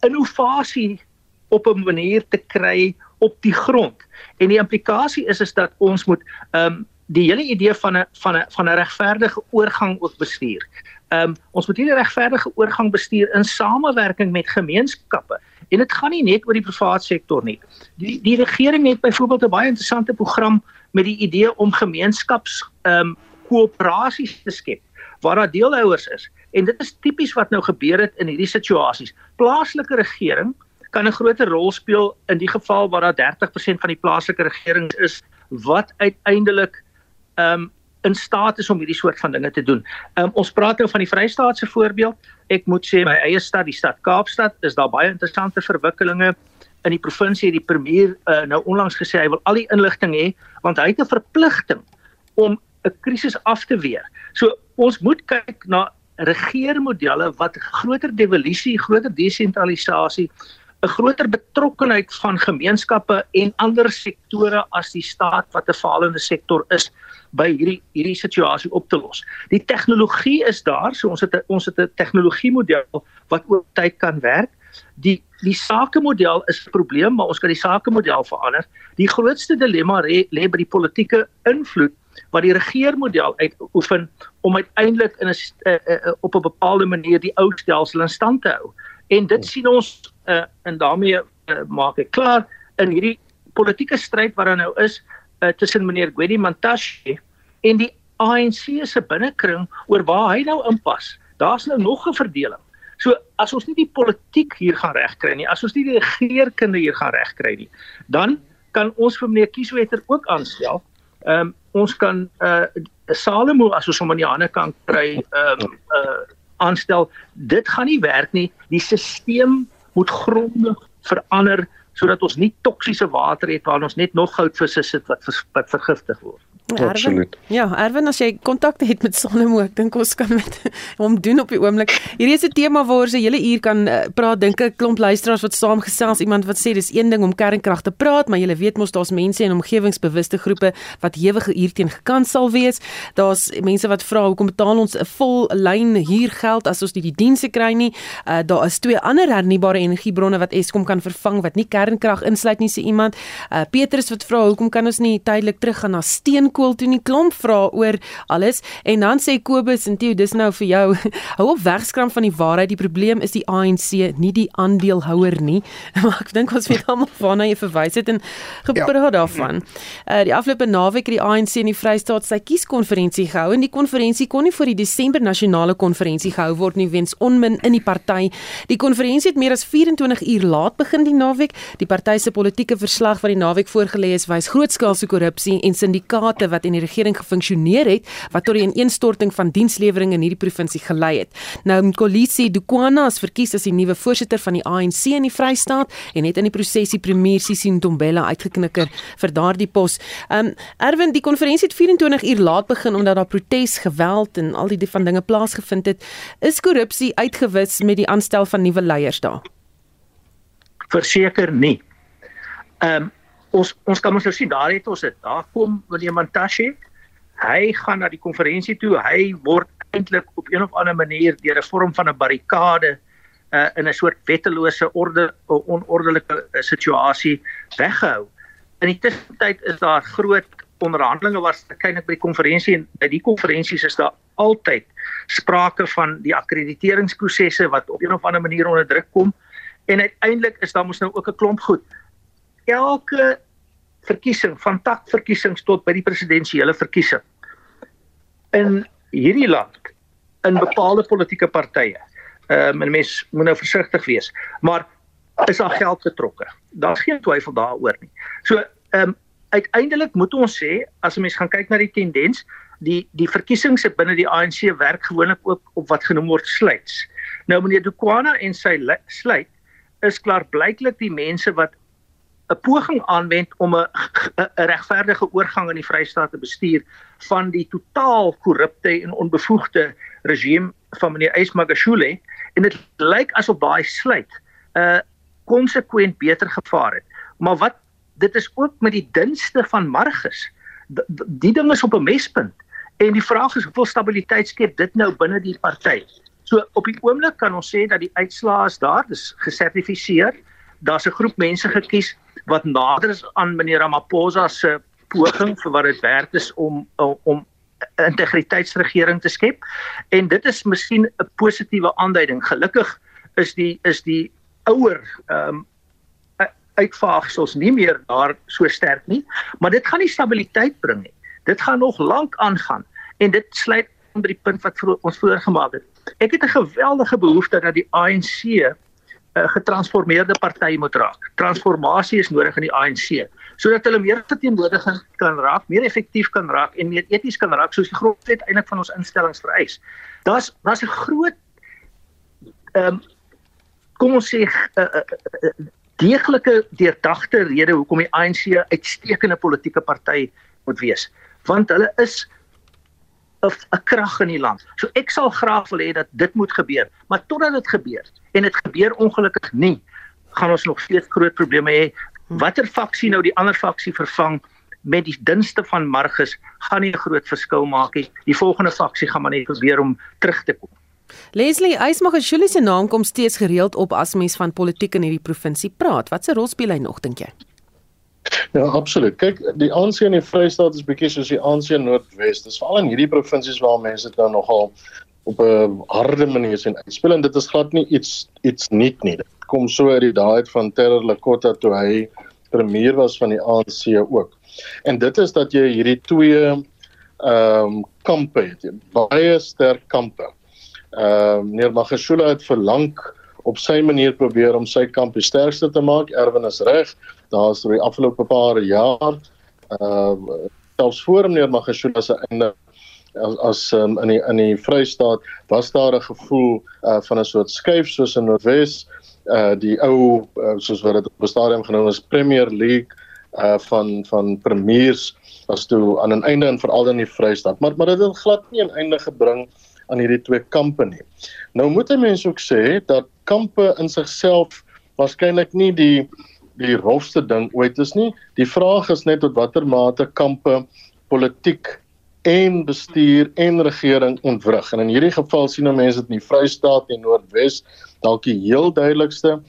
innovasie op 'n manier te kry op die grond. En die implikasie is is dat ons moet ehm um, die hele idee van 'n van 'n van 'n regverdige oorgang ook bestuur. Ehm um, ons moet hierdie regverdige oorgang bestuur in samewerking met gemeenskappe. En dit gaan nie net oor die private sektor nie. Die die regering het byvoorbeeld 'n baie interessante program met die idee om gemeenskaps ehm um, koöperasies te skep waar daar deelhouers is. En dit is tipies wat nou gebeur het in hierdie situasies. Plaaslike regering kan 'n groter rol speel in die geval waar daar 30% van die plaaslike regering is wat uiteindelik um, in staat is om hierdie soort van dinge te doen. Um, ons praat nou van die Vrystaatse voorbeeld. Ek moet sê my eie stad, die stad Kaapstad, is daar baie interessante verwikkelinge in die provinsie. Die premier uh, nou onlangs gesê hy wil al die inligting hê want hy het 'n verpligting om 'n krisis af te weer. So ons moet kyk na regeermodelle wat groter devolusie, groter desentralisasie, 'n groter betrokkenheid van gemeenskappe en ander sektore as die staat wat 'n falende sektor is by hierdie hierdie situasie op te los. Die tegnologie is daar, so ons het a, ons het 'n tegnologiemodel wat oor tyd kan werk. Die die sakemodel is 'n probleem, maar ons kan die sakemodel verander. Die grootste dilemma lê by die politieke invloed wat die regeermodel uitoefen om uiteindelik in 'n uh, uh, op 'n bepaalde manier die ou stelsel in stand te hou. En dit sien ons uh, en daarmee uh, maak ek klaar in hierdie politieke stryd wat daar nou is uh, tussen meneer Gwedi Mantashe en die ANC se binnekring oor waar hy nou inpas. Daar's nou nog 'n verdeling. So as ons nie die politiek hier gaan regkry nie, as ons nie die regeringskunde hier gaan regkry nie, dan kan ons vir meneer Kieswetter ook aanstel Ehm um, ons kan uh Salomo as ons hom aan die ander kant kry ehm um, uh aanstel. Dit gaan nie werk nie. Die stelsel moet grondig verander sodat ons nie toksiese water het waar ons net nog goudvisse sit wat wat vergiftig word. Absoluut. Ja, Erwin, as jy kontak het met Sonemo, ek dink ons kan met hom doen op die oomblik. Hierdie is 'n tema waaroor se hele uur kan uh, praat. Dink ek klomp luisteraars wat saamgesels, iemand wat sê dis een ding om kernkrag te praat, maar jy weet mos daar's mense en omgewingsbewuste groepe wat hewige hierteen gekant sal wees. Daar's mense wat vra hoekom betaal ons 'n vol lyn huur geld as ons nie die dienste kry nie. Uh, daar is twee ander hernubare energiebronne wat Eskom kan vervang wat nie kernkrag insluit nie, sê iemand. Uh, Petrus wat vra hoekom kan ons nie tydelik teruggaan na steen skool toe nie klomp vra oor alles. En dan sê Kobus en Theo dis nou vir jou hou op wegskram van die waarheid. Die probleem is die ANC nie die aandeelhouer nie. Maar ek dink ons weet almal waarna jy verwys het en gepraat ja. daarvan. Uh, die afgelope naweek het die ANC in die Vrystaat sy kieskonferensie gehou en die konferensie kon nie voor die Desember nasionale konferensie gehou word nie weens onmin in die party. Die konferensie het meer as 24 uur laat begin die naweek. Die party se politieke verslag wat die naweek voorgelê is wys grootskaalse korrupsie en syndikaate projekte wat in die regering gefunksioneer het wat tot die ineenstorting van dienslewering in hierdie provinsie gelei het. Nou Kolisi Dukwana is verkies as die nuwe voorsitter van die ANC in die Vrystaat en het in die prosesie premier Sisi Ntombela uitgeknikker vir daardie pos. Um Erwin, die konferensie het 24 uur laat begin omdat daar protes, geweld en al die van dinge plaasgevind het. Is korrupsie uitgewis met die aanstel van nuwe leiers daar? Verseker nie. Ehm um, ons ons kan ons nou sien daar het ons dit. Daar kom Willem Mantashe. Hy gaan na die konferensie toe. Hy word eintlik op een of ander manier deur 'n vorm van 'n barrikade uh, in 'n soort wettelose orde onordelike uh, situasie weggehou. In die tussentyd is daar groot onderhandelinge was kyk by die konferensie en by die konferensies is daar altyd sprake van die akkrediteringsprosesse wat op 'n of ander manier onder druk kom en uiteindelik is daar mos nou ook 'n klomp goed. Elke verkiesing van takverkiesings tot by die presidensiële verkiesing in hierdie land in bepaalde politieke partye. Ehm um, en mens moet nou versigtig wees, maar is daar geld betrokke. Daar's geen twyfel daaroor nie. So ehm um, uiteindelik moet ons sê as 'n mens gaan kyk na die tendens, die die verkiesings binne die ANC werk gewoonlik ook op wat genoem word sluits. Nou meneer Dukwana en sy sluit is klaarblyklik die mense wat 'n poging aanwend om 'n regverdige oorgang in die Vrystaat te bestuur van die totaal korrupte en onbevoegde regime van meneer Ismagashule en dit lyk asof daai sluit uh, konsekwent beter gevaar het. Maar wat dit is ook met die dunste van Margus. Die ding is op 'n mespunt en die vraag is hoeveel stabiliteit skep dit nou binne die party. So op die oomblik kan ons sê dat die uitslae is daar, dis gesertifiseer. Daar's 'n groep mense gekies wat nader is aan meneer Ramaphosa se poging vir wat dit werd is om om integriteitsregering te skep. En dit is miskien 'n positiewe aanduiding. Gelukkig is die is die ouer ehm um, uitvaagsels nie meer daar so sterk nie, maar dit gaan nie stabiliteit bring nie. Dit gaan nog lank aangaan en dit sluit by die punt wat vir ons voorgemaak het. Ek het 'n geweldige behoefte dat die ANC 'n uh, getransformeerde party moet raak. Transformasie is nodig in die ANC sodat hulle meer verteenwoordiging kan raak, meer effektief kan raak en meer eties kan raak soos die grondwet eintlik van ons instellings vereis. Daar's daar's 'n groot ehm um, kom ons sê 'n uh, uh, uh, deeglike deurdagte rede hoekom die ANC 'n uitstekende politieke party moet wees, want hulle is 'n krag in die land. So ek sal graag wil hê dat dit moet gebeur, maar totdat dit gebeur en dit gebeur ongelukkig nie, gaan ons nog steeds groot probleme hê. Watter faksie nou die ander faksie vervang met die dunste van Margus gaan nie 'n groot verskil maak nie. Die volgende faksie gaan maar net probeer om terug te kom. Leslie Eysmagashule se naam kom steeds gereeld op as mens van politiek in hierdie provinsie praat. Wat se rol speel hy nog dink jy? Ja, absoluut. Kyk, die ANC in die Vrystaat is bietjie soos die ANC in Noordwes. Dis veral in hierdie provinsies waar mense dit nou nogal op 'n harde manier sien uitspeel en dit is glad nie iets iets nuut nie. Dit kom so uit die dae van Terror Lekota toe hy premier was van die ANC ook. En dit is dat jy hierdie twee ehm um, kampe het, baie sterk kampe Ehm uh, meneer Magashule het verlang op sy manier probeer om sy kamp die sterkste te maak. Erwin is reg. Daar's oor die afgelope paar jaar ehm uh, selfs voor meneer Magashule se einde as as um, in die in die Vrystaat was daar 'n gevoel uh, van 'n soort skuif soos in Noordwes uh die ou uh, soos wat dit op die stadium genoem is Premier League uh van van premiers was toe aan 'n einde en veral in die Vrystaat maar maar dit het glad nie 'n einde gebring aan hierdie twee kampe nie. Nou moet 'n mens ook sê dat kampe in sigself waarskynlik nie die die rofste ding ooit is nie. Die vraag is net tot watter mate kampe politiek en bestuur en regering ontwrig. En in hierdie geval sien ons mense dit in die Vrystaat en Noordwes dalk die heel duidelikste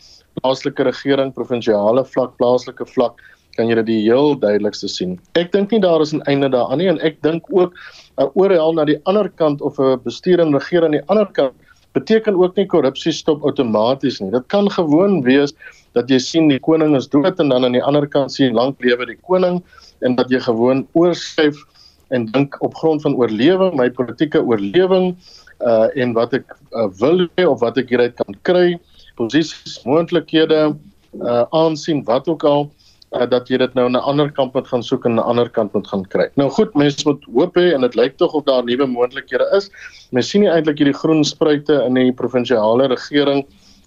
plaaslike regering, provinsiale vlak, plaaslike vlak kan jy dit die heel duidelikste sien. Ek dink nie daar is 'n einde daaraan nie en ek dink ook 'n uh, oorhaal na die ander kant of 'n bestuur en regering aan die ander kant beteken ook nie korrupsie stop outomaties nie. Dit kan gewoon wees dat jy sien die koning is dood en dan aan die ander kant sien lank lewe die koning en dat jy gewoon oorskuif en dink op grond van oorlewing, my politieke oorlewing uh en wat ek uh, wil hê of wat ek hieruit kan kry, posisies, moontlikhede uh aansien wat ook al uh, dat jy dit nou aan 'n ander kant moet gaan soek en aan 'n ander kant moet gaan kry. Nou goed, mense moet hoop hê en dit lyk tog of daar nuwe moontlikhede is. Mens sien nie eintlik hierdie groen spruite in die provinsiale regering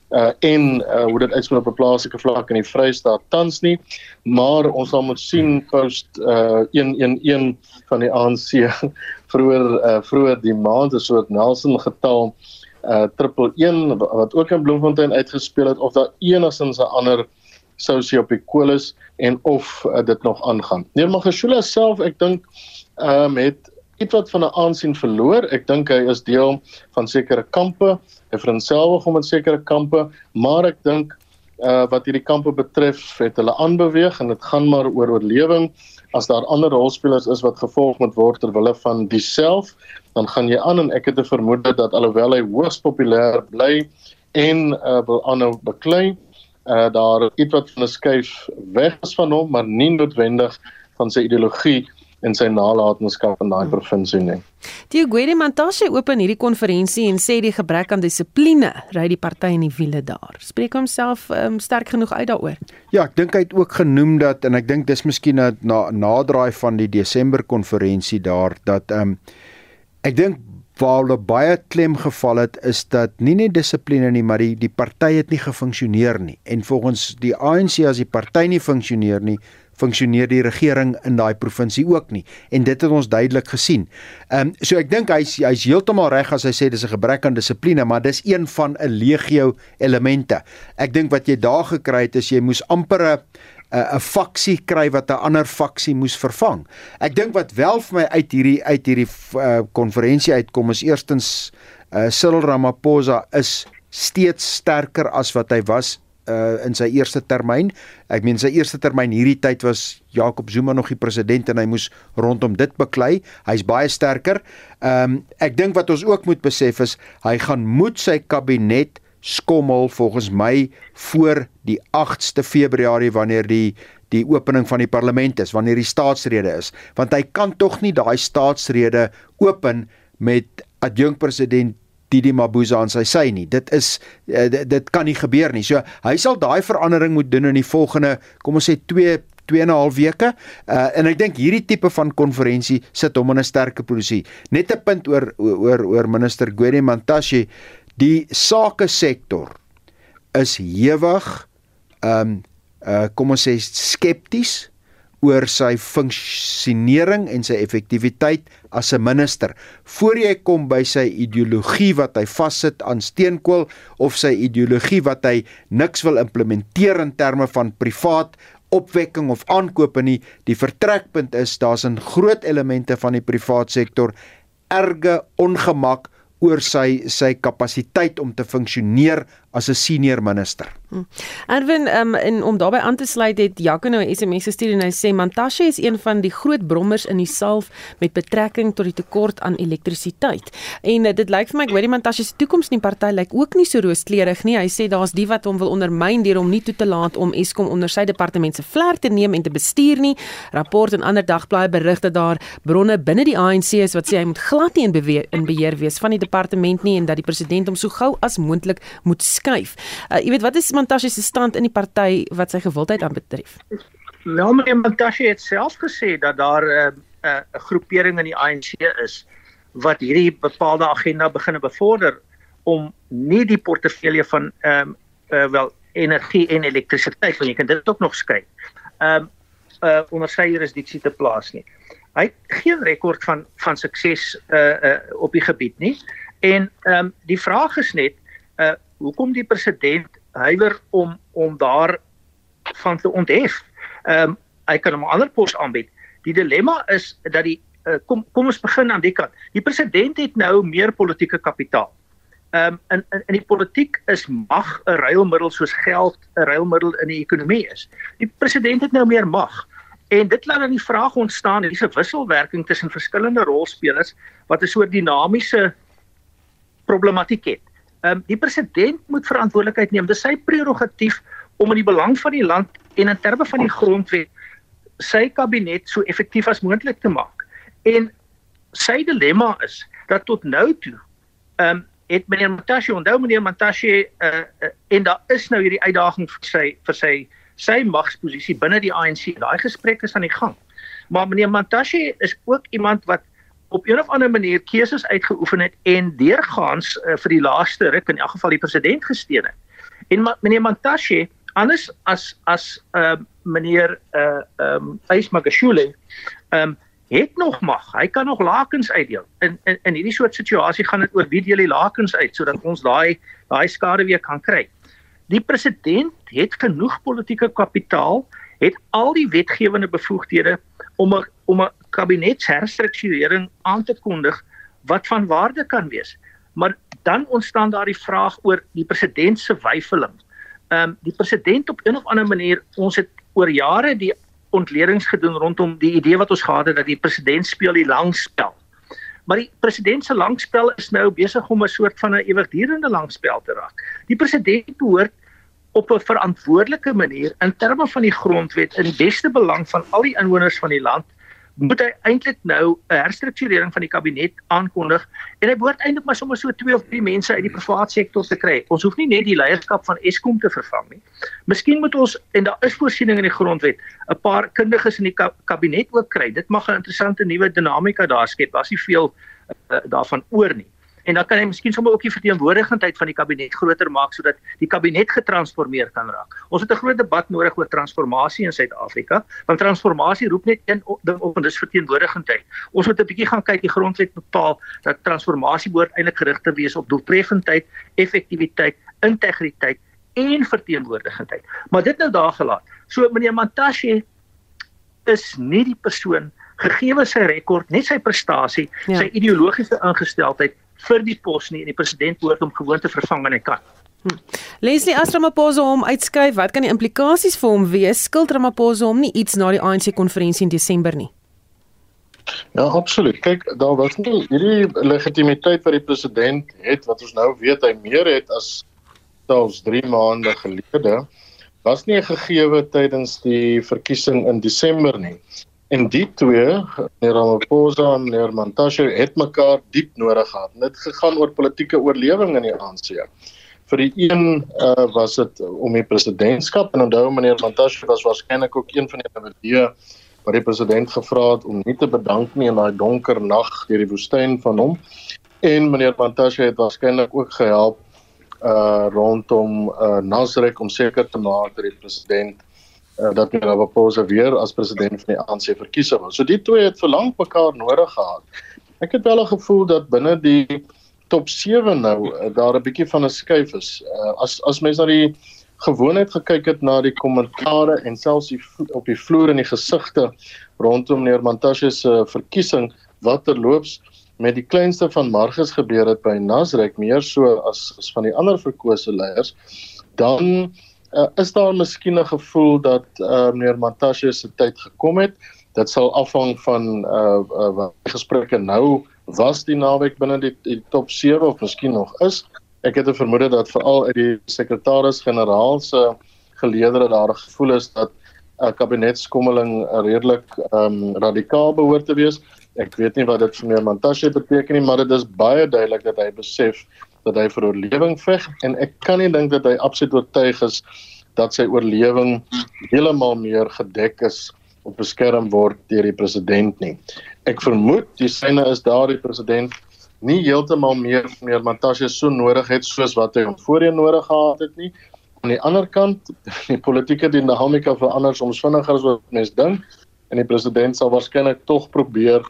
uh en uh, hoe dit uitspeel op 'n plaaslike vlak in die Vrystaat tans nie maar ons sal moet sien post uh 111 van die ANC vroeër uh vroeër die maand 'n soort Nelson getal uh 111 wat ook in Bloemfontein uitgespeel het of daar enigstens 'n ander op die kolis en of uh, dit nog aangaan. Nee, Magashula self, ek dink ehm um, het iets wat van 'n aansien verloor. Ek dink hy is deel van sekere kampe. Hy homself om in sekere kampe, maar ek dink uh wat hierdie kampe betref, het hulle aanbeweeg en dit gaan maar oor oorlewing. As daar ander rolspelers is wat gevolg moet word ter wille van diself, dan gaan jy aan en ek het 'n vermoede dat alhoewel hy hoogs populêr bly en uh wil aanhou beklei, daar iets wat van 'n skuif weg is van hom, maar nie noodwendig van sy ideologie en sy nalatenskap in daai hmm. provinsie nie. Die Gwede Mantashe open hierdie konferensie en sê die gebrek aan dissipline ry die party in die wiele daar. Spreek homself um, sterk genoeg uit daaroor. Ja, ek dink hy het ook genoem dat en ek dink dis miskien 'n na, nadraai van die Desember konferensie daar dat ehm um, ek dink waar hulle baie klem geval het is dat nie net dissipline nie, maar die die party het nie gefunksioneer nie. En volgens die ANC as die party nie funksioneer nie, funksioneer die regering in daai provinsie ook nie en dit het ons duidelik gesien. Ehm um, so ek dink hy's hy's heeltemal reg as hy sê dis 'n gebrek aan dissipline, maar dis een van 'n legio elemente. Ek dink wat jy daar gekry het is jy moes amper 'n 'n faksie kry wat 'n ander faksie moes vervang. Ek dink wat wel vir my uit hierdie uit hierdie uh, konferensie uitkom is eerstens uh, Cyril Ramaphosa is steeds sterker as wat hy was uh in sy eerste termyn. Ek meen sy eerste termyn hierdie tyd was Jacob Zuma nog die president en hy moes rondom dit beklei. Hy's baie sterker. Um ek dink wat ons ook moet besef is hy gaan moet sy kabinet skommel volgens my voor die 8ste Februarie wanneer die die opening van die parlement is, wanneer die staatsrede is, want hy kan tog nie daai staatsrede open met adjunk president Didi Mabuza aan sy sy nie. Dit is uh, dit, dit kan nie gebeur nie. So hy sal daai verandering moet doen in die volgende kom ons sê 2 2 en 'n half weke. Uh en ek dink hierdie tipe van konferensie sit hom in 'n sterker posisie. Net 'n punt oor oor oor minister Gwede Mantashe, die sake sektor is hewig um uh kom ons sê skepties oor sy funksionering en sy effektiwiteit as 'n minister. Voor jy kom by sy ideologie wat hy vassit aan steenkool of sy ideologie wat hy niks wil implementeer in terme van privaat opwekking of aankope nie, die vertrekpunt is daar's 'n groot elemente van die privaat sektor erge ongemak oor sy sy kapasiteit om te funksioneer as 'n senior minister. Hm. Erwin, um, en om daarbey aan te sluit het Jacques nou 'n SMS gestuur en hy sê Mantashe is een van die groot brommers in die salf met betrekking tot die tekort aan elektrisiteit. En uh, dit lyk vir my ek hoor die Mantashe se toekoms in die party lyk ook nie so rooskleurig nie. Hy sê daar's die wat hom wil ondermyn deur hom nie toe te laat om Eskom onder sy departement se vlerk te neem en te bestuur nie. Rapport en ander dagblaaie berig dat daar bronne binne die ANC is wat sê hy moet glad nie in beheer, in beheer wees van die departement nie en dat die president hom so gou as moontlik moet skuif. Uh, jy weet wat is Mantashe se stand in die party wat sy gewildheid aanbetref? Wel meneer Mantashe het self gesê dat daar 'n uh, 'n uh, groepering in die ANC is wat hierdie bepaalde agenda begin bevorder om nie die portefeulje van ehm um, uh, wel energie en elektrisiteit want jy kan dit ook nog skei. Ehm um, uh onder sy jurisdiksie te plaas nie. Hy het geen rekord van van sukses uh uh op die gebied nie. En ehm um, die vraag is net uh hoekom die president huiwer om om daar van te onthef. Ehm um, hy kan hom 'n ander pos aanbied. Die dilemma is dat die uh, kom kom ons begin aan die kant. Die president het nou meer politieke kapitaal. Ehm um, in, in in die politiek is mag 'n ruilmiddel soos geld 'n ruilmiddel in die ekonomie is. Die president het nou meer mag. En dit laat dan die vraag ontstaan, hier's 'n wisselwerking tussen verskillende rolspelers wat 'n soort dinamiese problematiek het. Ehm um, die president moet verantwoordelikheid neem. Dis sy prerogatief om in die belang van die land en in terme van die grondwet sy kabinet so effektief as moontlik te maak. En sy dilemma is dat tot nou toe ehm um, het meneer Mantashe onthou meneer Mantashe uh, uh, en daar is nou hierdie uitdaging vir sy vir sy sy magsposisie binne die ANC. Daai gesprek is aan die gang. Maar meneer Mantashe is ook iemand wat op een of ander manier keuses uitgeoefen het en deurgaans uh, vir die laaste ruk in elk geval die president gesteun het. En ma, meneer Mantashe anders as as uh, meneer uh um Ys Magashule um het nog mag. Hy kan nog lakens uitdeel. In in in hierdie soort situasie gaan dit oor wie deel die lakens uit sodat ons daai daai skade weer kan kry. Die president het genoeg politieke kapitaal, het al die wetgewende bevoegdhede om 'n om 'n kabinetsherstrukturering aan te kondig wat van waarde kan wees. Maar dan ontstaan daar die vraag oor die president se weifeling. ehm um, die president op 'n of ander manier ons het oor jare die ontledings gedoen rondom die idee wat ons gehad het dat die president speel die langspel. Maar die president se langspel is nou besig om 'n soort van 'n ewigdurende langspel te raak. Die president behoort op 'n verantwoordelike manier in terme van die grondwet in beste belang van al die inwoners van die land moet hy eintlik nou 'n herstrukturering van die kabinet aankondig en hy behoort eintlik maar sommer so twee of drie mense uit die private sektor te kry. Ons hoef nie net die leierskap van Eskom te vervang nie. Miskien moet ons en daar is voorsiening in die grondwet 'n paar kundiges in die kabinet ook kry. Dit mag 'n interessante nuwe dinamika daar skep. Daar's nie veel uh, daarvan oor nie en dan kan hy miskien sommer ook die verteenwoordigendheid van die kabinet groter maak sodat die kabinet getransformeer kan raak. Ons het 'n groot debat nodig oor transformasie in Suid-Afrika, want transformasie roep net een ding op en dis verteenwoordigendheid. Ons moet 'n bietjie gaan kyk die grondwet bepaal dat transformasie behoort eintlik gerig te wees op doeltreffendheid, effektiwiteit, integriteit en verteenwoordigendheid. Maar dit nou daar gelaat. So meneer Mantashe is nie die persoon gegee sy rekord, net sy prestasie, ja. sy ideologiese ingesteldheid vir die pos nie en die president behoort hom gewoon te vervang wanneer hy kan. Hm. Leslie Ramaphosa hom uitskuif, wat kan die implikasies vir hom wees? Skuld Ramaphosa hom nie iets na die ANC konferensie in Desember nie? Ja, absoluut. Kyk, daar was nie hierdie legitimiteit wat die president het wat ons nou weet hy meer het as selfs 3 maande gelede was nie gegeewe tydens die verkiesing in Desember nie. En die twee, meneer Ramaphosa en meneer Mantashe het mekaar diep nodig gehad. Dit gegaan oor politieke oorlewing in die ANC. Vir die een uh, was dit om die presidentskap en onthou meneer Mantashe was waarskynlik ook een van die individue wat die president gevra het om nie te bedank nie in daai donker nag deur die woestyn van hom. En meneer Mantashe het waarskynlik ook gehelp uh rondom uh Nasrek om seker te maak dat die president uh, dat meneer Ramaphosa weer as president van die ANC verkies word. So die twee het vir lank mekaar nodig gehad. Ek het wel 'n gevoel dat binne die top 7 nou uh, daar 'n bietjie van 'n skuif is. Uh, as as mense na die gewoonheid gekyk het na die kommentare en selfs die op die vloer en die gesigte rondom meneer Mantashe se verkiesing wat terloops met die kleinste van marges gebeur het by Nasrek meer so as as van die ander verkose leiers dan uh, is daar miskien 'n gevoel dat uh, meneer Mantashe se tyd gekom het. Dit sal afhang van uh, uh wat gesprekke nou was die naweek binne die, die top 7 of miskien nog is. Ek het 'n vermoede dat veral uit die sekretaris-generaal se geleedere daar 'n gevoel is dat 'n uh, kabinetskommeling redelik um radikaal behoort te wees. Ek weet nie wat dit vir meneer Mantashe beteken nie, maar dit is baie duidelik dat hy besef dat hy vir oorlewing veg en ek kan nie dink dat hy absoluut oortuig is dat sy oorlewing heeltemal meer gedek is of beskerm word deur die president nie. Ek vermoed die syne is daardie president nie heeltemal meer meer Mantashe so nodig het soos wat hy hom voorheen nodig gehad het nie. Aan die ander kant, die politieke dinamika verander soms vinniger as wat mense dink en die president sal waarskynlik tog probeer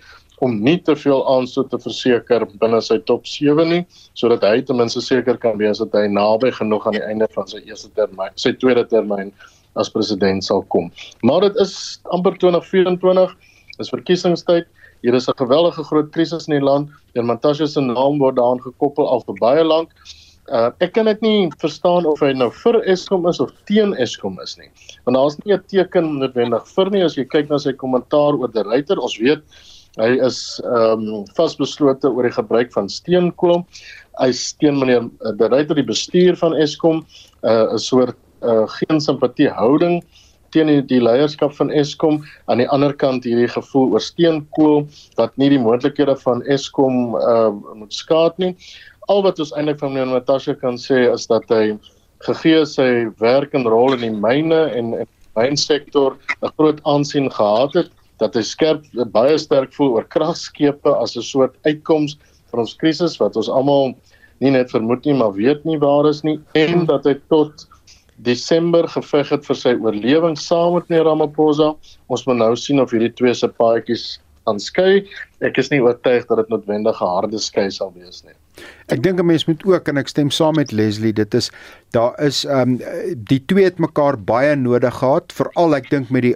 om nie te veel aanstoot te verseker binne sy top 7 nie sodat hy ten minste seker kan wees dat hy naby genoeg aan die einde van sy eerste termyn, sy tweede termyn as president sal kom. Maar dit is amper 2024, is verkiesingstyd. Hier is 'n geweldige groot krisis in die land. En Mantashe se naam word daaraan gekoppel al vir baie lank. Uh, ek kan dit nie verstaan of hy nou vir Eskom is of teen Eskom is nie. Want daar's nie 'n teken noodwendig vir nie as jy kyk na sy kommentaar oor die ryter. Ons weet Hy is ehm um, vasbeslote oor die gebruik van steenkool. Hy steun meneer uh, die ryter die bestuur van Eskom uh, 'n uh, soort uh, geen simpatie houding teen die, die leierskap van Eskom aan die ander kant hierdie gevoel oor steenkool dat nie die moontlikhede van Eskom uh, moet skaad nie. Al wat ons eintlik van meneer Natasha kan sê is dat hy gegee sy werk en rol in die myne en en mynsektor 'n groot aansien gehad het dat hy skerp baie sterk voel oor kragskepe as 'n soort uitkoms van ons krisis wat ons almal nie net vermoed nie maar weet nie waar is nie en dat hy tot Desember geveg het vir sy oorlewing saam met meneer Ramaphosa. Ons moet nou sien of hierdie twee se paadjies aanskei. Ek is nie oortuig dat dit noodwendig 'n harde skei sal wees nie. Ek dink 'n mens moet ook en ek stem saam met Leslie, dit is daar is ehm um, die twee het mekaar baie nodig gehad, veral ek dink met die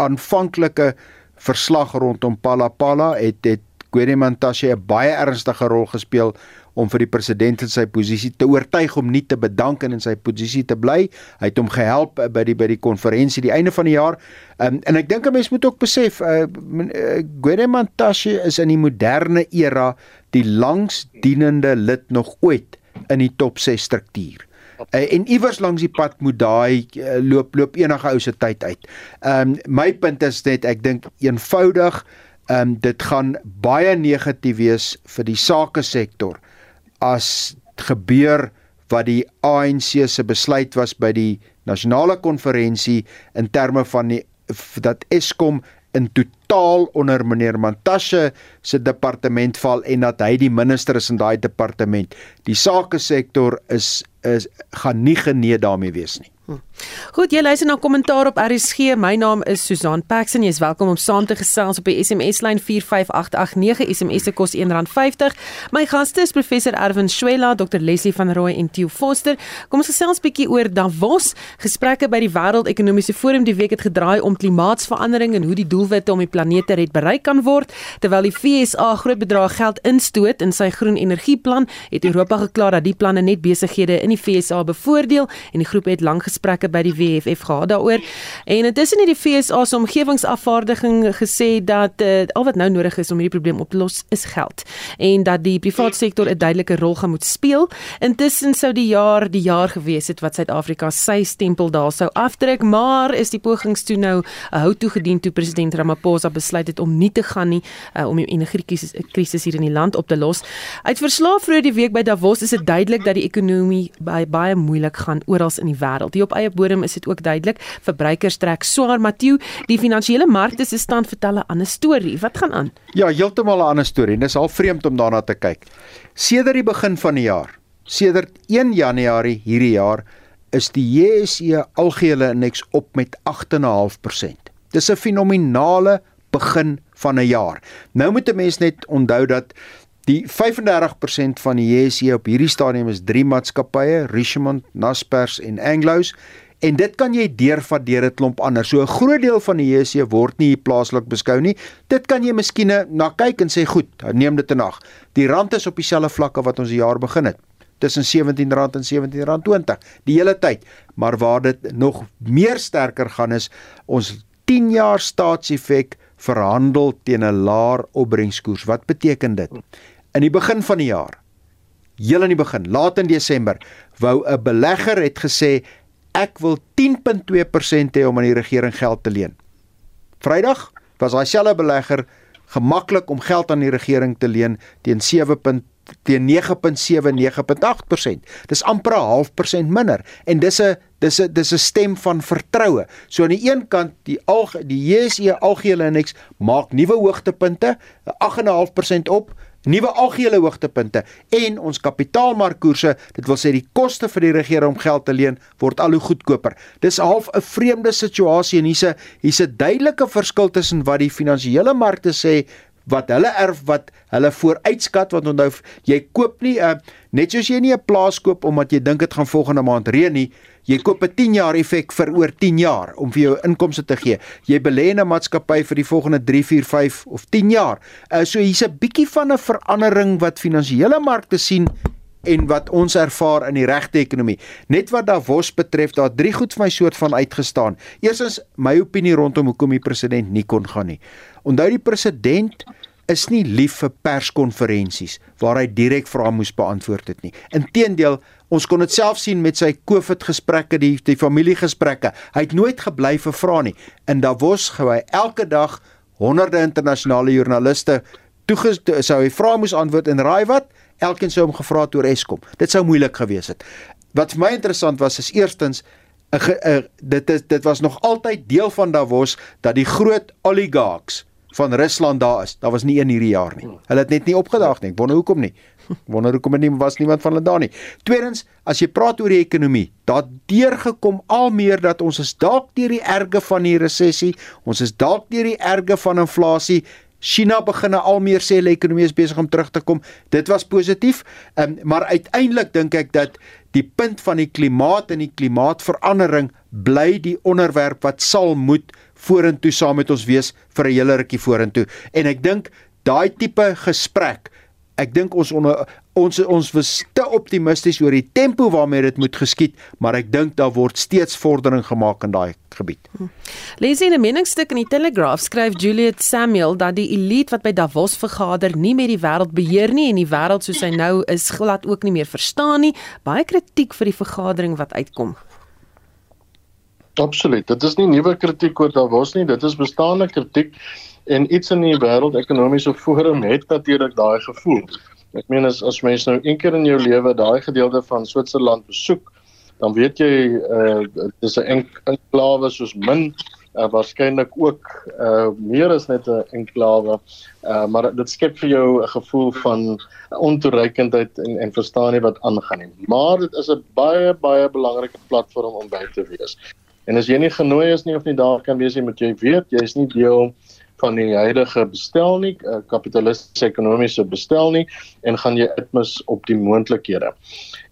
aanvanklike verslag rondom Palapala het het Gwede Mantashe 'n baie ernstige rol gespeel om vir die president in sy posisie te oortuig om nie te bedank en in sy posisie te bly. Hy het hom gehelp uh, by die by die konferensie die einde van die jaar. Um, en ek dink 'n mens moet ook besef uh, uh Guedemantashe is in die moderne era die langsdienende lid nog ooit in die top 6 struktuur. Uh, en iewers langs die pad moet daai uh, loop loop enige ou se tyd uit. Ehm um, my punt is net ek dink eenvoudig ehm um, dit gaan baie negatief wees vir die sake sektor as gebeur wat die ANC se besluit was by die nasionale konferensie in terme van die dat Eskom in totaal onder meneer Mantashe se departement val en dat hy die minister is in daai departement. Die sake sektor is is gaan nie genee daarmee wees nie. Goed, jy luister na kommentaar op RSG. My naam is Susan Paxton. Jy is welkom om saam te gesels op die SMS lyn 45889. SMS se kos R1.50. My gaste is professor Erwin Swela, Dr Leslie van Rooi en Theo Foster. Kom ons gesels 'n bietjie oor Davos. Gesprekke by die Wêreldekonomiese Forum die week het gedraai om klimaatsverandering en hoe die doelwitte om die planeet te red bereik kan word. Terwyl die FSA groot bedrae geld instoot in sy groen energieplan, het Europa geklaar dat die planne net besighede in die FSA bevoordeel en die groep het lank gesprekke by die WFF gehad daaroor. En intussen het die FSA se omgewingsafvaardiging gesê dat uh, al wat nou nodig is om hierdie probleem op te los is geld en dat die private sektor 'n duidelike rol gaan moet speel. Intussen sou die jaar die jaar gewees het wat Suid-Afrika sy stempel daar sou afdruk, maar is die pogings toe nou 'n hou toegedien toe president Ramaphosa besluit het om nie te gaan nie uh, om die energiekrisis hier in die land op te los. Uit verslae vroeër die week by Davos is dit duidelik dat die ekonomie baie baie moeilik gaan oral in die wêreld. Die op eie bodem is dit ook duidelik. Verbruikers trek swaar, Matthew. Die finansiële markte se stand vertel 'n ander storie. Wat gaan aan? Ja, heeltemal 'n ander storie. Dis al vreemd om daarna te kyk. Sedert die begin van die jaar, sedert 1 Januarie hierdie jaar, is die JSE algehele indeks op met 8.5%. Dis 'n fenominale begin van 'n jaar. Nou moet 'n mens net onthou dat Die 35% van die JSE op hierdie stadium is drie maatskappye, Richemont, Naspers en Anglo's en dit kan jy deurvat deur 'n klomp ander. So 'n groot deel van die JSE word nie plaaslik beskou nie. Dit kan jy miskien na kyk en sê goed, neem dit in ag. Die rand is op dieselfde vlakke wat ons die jaar begin het tussen R17 en R17.20 die hele tyd. Maar waar dit nog meer sterker gaan is ons 10 jaar staatseffek verhandel teen 'n laer opbrengskoers. Wat beteken dit? In die begin van die jaar, heel in die begin, laat in Desember, wou 'n belegger het gesê ek wil 10.2% hê om aan die regering geld te leen. Vrydag was daai selfe belegger gemaklik om geld aan die regering te leen teen 7. teen 9.7 9.8%. Dis amper 'n half persent minder en dis 'n dis 'n dis 'n stem van vertroue. So aan die een kant die al die JSE algehele indeks maak nuwe hoogtepunte, 8.5% op, nuwe algehele hoogtepunte en ons kapitaalmarkkoerse, dit wil sê die koste vir die regering om geld te leen word al hoe goedkoper. Dis half 'n vreemde situasie en hier's 'n hier's 'n duidelike verskil tussen wat die finansiële markte sê wat hulle erf wat hulle vooruitskat want onthou jy koop nie 'n uh, net soos jy nie 'n plaas koop omdat jy dink dit gaan volgende maand reën nie Jy koop 'n 10 jaar effek vir oor 10 jaar om vir jou inkomste te gee. Jy belê in 'n maatskappy vir die volgende 3, 4, 5 of 10 jaar. Uh, so hier's 'n bietjie van 'n verandering wat finansiële markte sien en wat ons ervaar in die regte ekonomie. Net wat Davos betref, daar drie goed vir my soort van uitgestaan. Eerstens my opinie rondom hoekom die president nie kon gaan nie. Onthou die president is nie lief vir perskonferensies waar hy direk vrae moes beantwoord het nie. Inteendeel, ons kon dit self sien met sy COVID gesprekke, die die familiegesprekke. Hy het nooit gebly vir vrae nie. In Davos gou hy elke dag honderde internasionale joernaliste toe sou hy vrae moes antwoord en raai wat? Elkeen sou hom gevra het oor Eskom. Dit sou moeilik gewees het. Wat vir my interessant was is eerstens 'n dit is dit was nog altyd deel van Davos dat die groot oligarks van Rusland daar is. Daar was nie een hierdie jaar nie. Hulle het net nie opgedaag nie. Wonder hoekom nie. Wonder hoekom nie was niemand van hulle daar nie. Tweedens, as jy praat oor die ekonomie, daar deurgekom al meer dat ons is dalk deur die erge van die resessie, ons is dalk deur die erge van inflasie. China begin al meer sê hulle ekonomie is besig om terug te kom. Dit was positief. Um, maar uiteindelik dink ek dat die punt van die klimaat en die klimaatverandering bly die onderwerp wat sal moet vorentoe saam met ons wees vir 'n hele rukkie vorentoe. En ek dink daai tipe gesprek Ek dink ons onder ons ons was te optimisties oor die tempo waarmee dit moet geskied, maar ek dink daar word steeds vordering gemaak in daai gebied. Hm. Lees in 'n meningsstuk in die Telegraph skryf Juliet Samuel dat die elite wat by Davos vergader nie meer die wêreld beheer nie en die wêreld soos hy nou is glad ook nie meer verstaan nie. Baie kritiek vir die vergadering wat uitkom. Absoluut. Dit is nie nuwe kritiek oor Davos nie, dit is bestaande kritiek en iets in die wêreld ekonomiese forum het natuurlik daai gevoel. Ek meen as as mens nou een keer in jou lewe daai gedeelte van Switserland besoek, dan weet jy uh dit is 'n enklawe soos min uh, waarskynlik ook uh meer as net 'n enklawe. Uh maar dit skep vir jou 'n gevoel van ontoereikendheid en en verstaan nie wat aangaan nie. Maar dit is 'n baie baie belangrike platform om by te wees. En as jy nie genooi is nie of nie daar kan wees nie, moet jy weet jy is nie deel van die huidige bestel nie, uh, kapitalistiese ekonomiese bestel nie en gaan jy uitmis op die moontlikhede.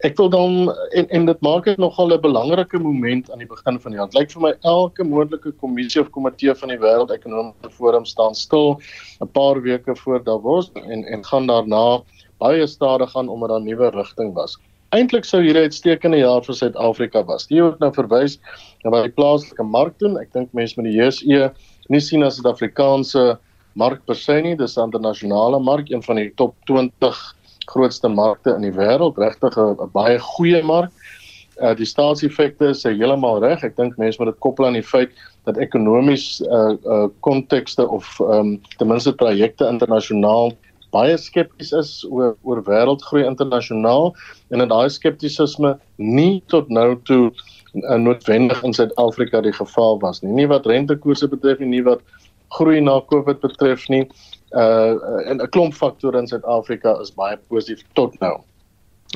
Ek wil dan en en dit maak dit nogal 'n belangrike moment aan die begin van die jaar. Dit lyk vir my elke moontlike kommissie of komitee van die Wêreld Ekonomiese Forum staan stil 'n paar weke voor Davos en en gaan daarna baie stadig gaan omdat daar 'n nuwe rigting was. Eintlik sou hierdie uitstekende jaar vir Suid-Afrika was. Jy het nou verwys na wat die plaaslike mark doen. Ek dink mense met die JSE nie sien as 'n Suid-Afrikaanse mark per se nie, dis 'n internasionale mark, een van die top 20 grootste markte in die wêreld, regtig 'n baie goeie mark. Uh die staatseffekte is heeltemal reg. Ek dink mense moet dit koppel aan die feit dat ekonomies uh uh kontekste of um, ten minste projekte internasionaal baie skepties is oor oor wêreldgroei internasionaal en dat daai skeptisisme nie tot nou toe uh, noodwendig in Suid-Afrika die geval was nie. Nie wat rentekoerse betref nie, nie wat groei na Covid betref nie. Uh en 'n klomp faktore in Suid-Afrika is baie positief tot nou.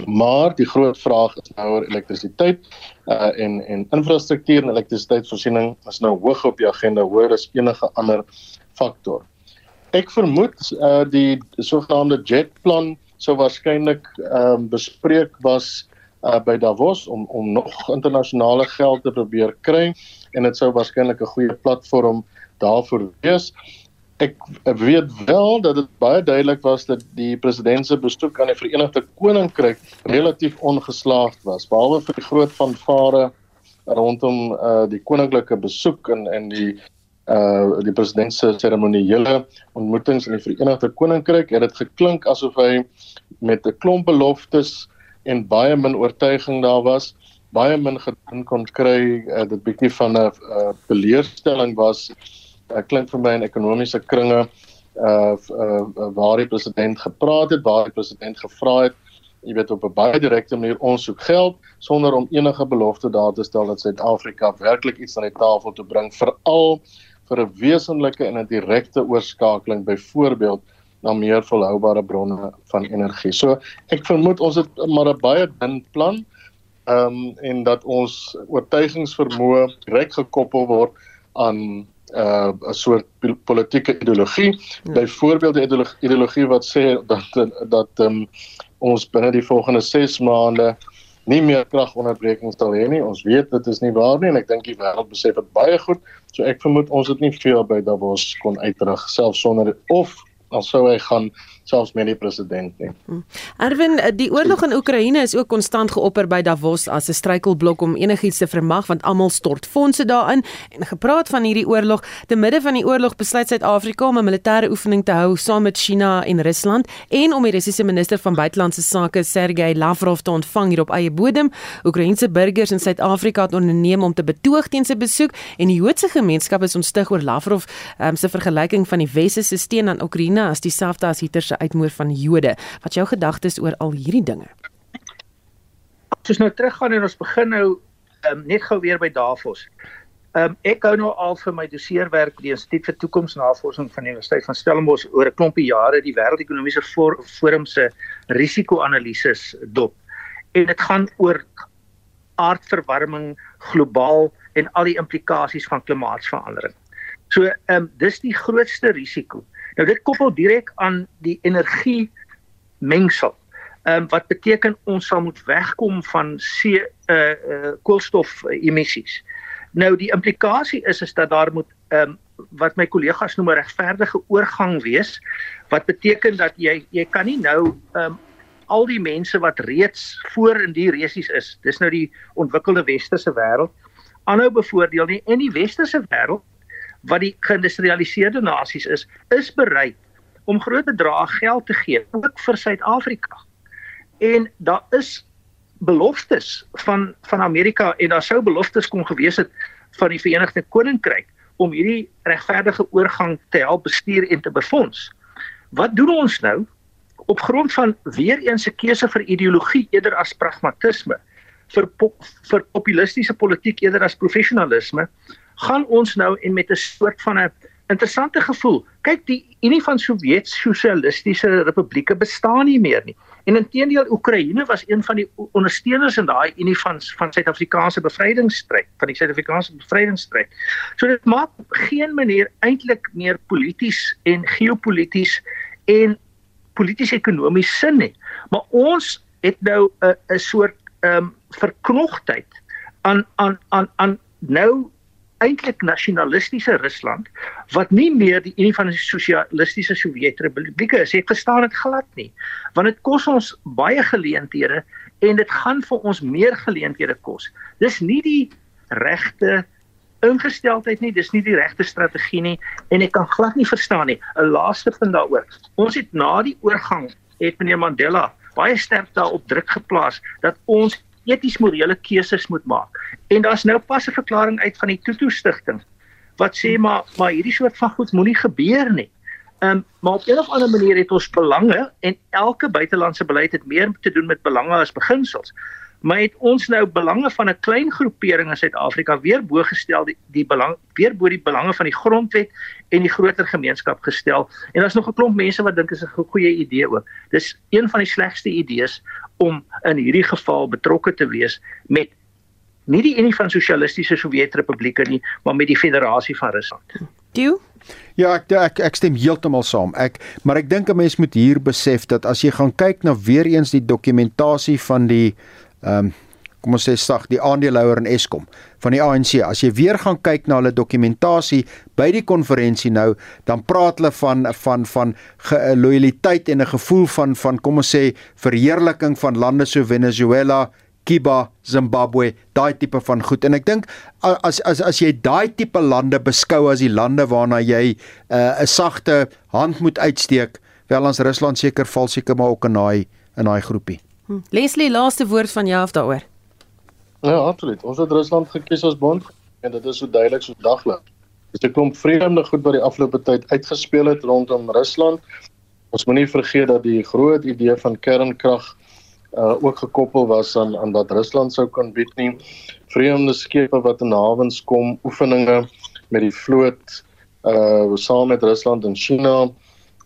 Maar die groot vraag is nou oor elektrisiteit uh en en infrastruktuur en elektrisiteitsvoorsiening is nou hoog op die agenda hoër as enige ander faktor. Ek vermoed uh die sogenaamde jet plan sou waarskynlik ehm um, bespreek was uh, by Davos om om nog internasionale geld te probeer kry en dit sou waarskynlik 'n goeie platform daarvoor wees. Ek weet wel dat dit baie duidelik was dat die president se besoek aan die Verenigde Koninkryk relatief ongeslaagd was behalwe vir die groot fanfare rondom uh, die koninklike besoek en en die uh die president se seremoniele ontmoetings in die Verenigde Koninkryk het dit geklink asof hy met 'n klomp beloftes en baie min oortuiging daar was baie min gedoen kon kry uh, dit bietjie van 'n uh, beleerstelling was uh, klink vir my in ekonomiese kringe uh, uh waar die president gepraat het waar die president gevra het jy weet op 'n baie direkte manier ons soek geld sonder om enige belofte daar te stel dat Suid-Afrika werklik iets aan die tafel te bring veral vir 'n wesenlike en 'n direkte oorskakeling. Byvoorbeeld na meer volhoubare bronne van energie. So ek vermoed ons het maar 'n baie dun plan ehm um, en dat ons oortuigingsvermoë reg gekoppel word aan uh, 'n soort politieke ideologie. Ja. Byvoorbeeld die ideologie, ideologie wat sê dat dat um, ons binne die volgende 6 maande nie meer kragonderbrekings sal hê nie. Ons weet dit is nie waar nie en ek dink die wêreld besef dit baie goed. So ek vermoed ons het nie veel by Davos kon uitdruk selfs sonder of dan sou hy gaan selfs met die president nie. Hm. Erwin, die oorlog in Oekraïne is ook konstant geopper by Davos as 'n struikelblok om enigiets te vermag want almal stort fondse daarin en gepraat van hierdie oorlog, te midde van die oorlog besluit Suid-Afrika om 'n militêre oefening te hou saam met China en Rusland en om die Russiese minister van buitelandse sake Sergey Lavrov te ontvang hier op eie bodem. Oekraïense burgers in Suid-Afrika het onderneem om te betoog teen sy besoek en die Joodse gemeenskap is ontstig oor Lavrov um, se vergelyking van die Wesse se steun aan Oekraïne as dieselfde as Hitler se uitmoer van Jode. Wat jou gedagtes oor al hierdie dinge? Soos nou teruggaan en ons begin nou um, net gou weer by Davos. Um, ek hou nou al vir my doseerwerk by die Instituut vir Toekomsnavorsing van die Universiteit van Stellenbosch oor 'n klompie jare die Wêreldekonomiese Forum se risiko-analises dop. En dit gaan oor aardverwarming globaal en al die implikasies van klimaatsverandering. So, ehm um, dis die grootste risiko. Nou dit koppel direk aan die energie mengsel. Ehm um, wat beteken ons sal moet wegkom van C uh uh koolstof emissies. Nou die implikasie is is dat daar moet ehm um, wat my kollegas noem 'n regverdige oorgang wees wat beteken dat jy jy kan nie nou um, al die mense wat reeds voor in die resies is dis nou die ontwikkelde westerse wêreld aanhou bevoordeel nie en die westerse wêreld wat die geïndustrialiseerde nasies is is bereid om groot bedrae geld te gee ook vir Suid-Afrika en daar is beloftes van van Amerika en daar sou beloftes kon gewees het van die Verenigde Koninkryk om hierdie regverdige oorgang te help bestuur en te befonds. Wat doen ons nou op grond van weer eens 'n keuse vir ideologie eerder as pragmatisme vir pop, vir populistiese politiek eerder as professionalisme gaan ons nou en met 'n soort van 'n interessante gevoel. Kyk, die Unie van Sowjet-Sosialistiese Republieke bestaan nie meer nie. En intedeel Oekraïne was een van die ondersteuners in daai Unie van van Suid-Afrikaanse bevrydingsstryd, van die Suid-Afrikaanse bevrydingsstryd. So dit maak geen manier eintlik meer polities en geopolities en polities ekonomies sin nie. Maar ons het nou 'n 'n soort ehm um, verknogtheid aan aan aan aan nou eintlik nasionalistiese Rusland wat nie meer die Unie van die Sosialistiese Sowjetrepublieke is. Ek verstaan dit glad nie. Want dit kos ons baie geleenthede en dit gaan vir ons meer geleenthede kos. Dis nie die regte ingesteldheid nie, dis nie die regte strategie nie en ek kan glad nie verstaan nie. 'n Laaste punt daaroor. Ons het na die oorgang het meneer Mandela baie sterk daarop druk geplaas dat ons eties morele keuses moet maak. En daar's nou pas 'n verklaring uit van die Tutu stigting wat sê maar maar hierdie soort van goed moenie gebeur nie. Ehm um, maar op 'n of ander manier het ons belange en elke buitelandse beleid het meer te doen met belange as beginsels maar het ons nou belange van 'n klein groepering in Suid-Afrika weer bo gestel die, die belang weer bo die belange van die grondwet en die groter gemeenskap gestel en daar's nog 'n klomp mense wat dink is 'n goeie idee ook. Dis een van die slegste idees om in hierdie geval betrokke te wees met nie die Unie van Sosialistiese Sowjetrepublieke nie, maar met die Federasie van Rusland. Toe Ja, ek ek ek stem heeltemal saam. Ek maar ek dink 'n mens moet hier besef dat as jy gaan kyk na weer eens die dokumentasie van die ehm um, kom ons sê sag die aandeelhouer in Eskom van die ANC. As jy weer gaan kyk na hulle dokumentasie by die konferensie nou, dan praat hulle van van van loyaliteit en 'n gevoel van van kom ons sê verheerliking van lande so Venezuela, Cuba, Zimbabwe, daai tipe van goed. En ek dink as as as jy daai tipe lande beskou as die lande waarna jy 'n uh, sagte hand moet uitsteek, wel ons Rusland seker val seker maar ook in daai in daai groepie. Hm. Leslie, laaste woord van jou af daaroor. Ja, absoluut. Ons het Rusland gekies as bond en dit is so duidelik so daglik. Dis 'n klomp vreemde goed wat die afgelope tyd uitgespeel het rondom Rusland. Ons moenie vergeet dat die groot idee van kernkrag uh ook gekoppel was aan aan wat Rusland sou kan bied nie. Vreemde skepe wat in hawens kom, oefeninge met die vloot uh saam met Rusland en China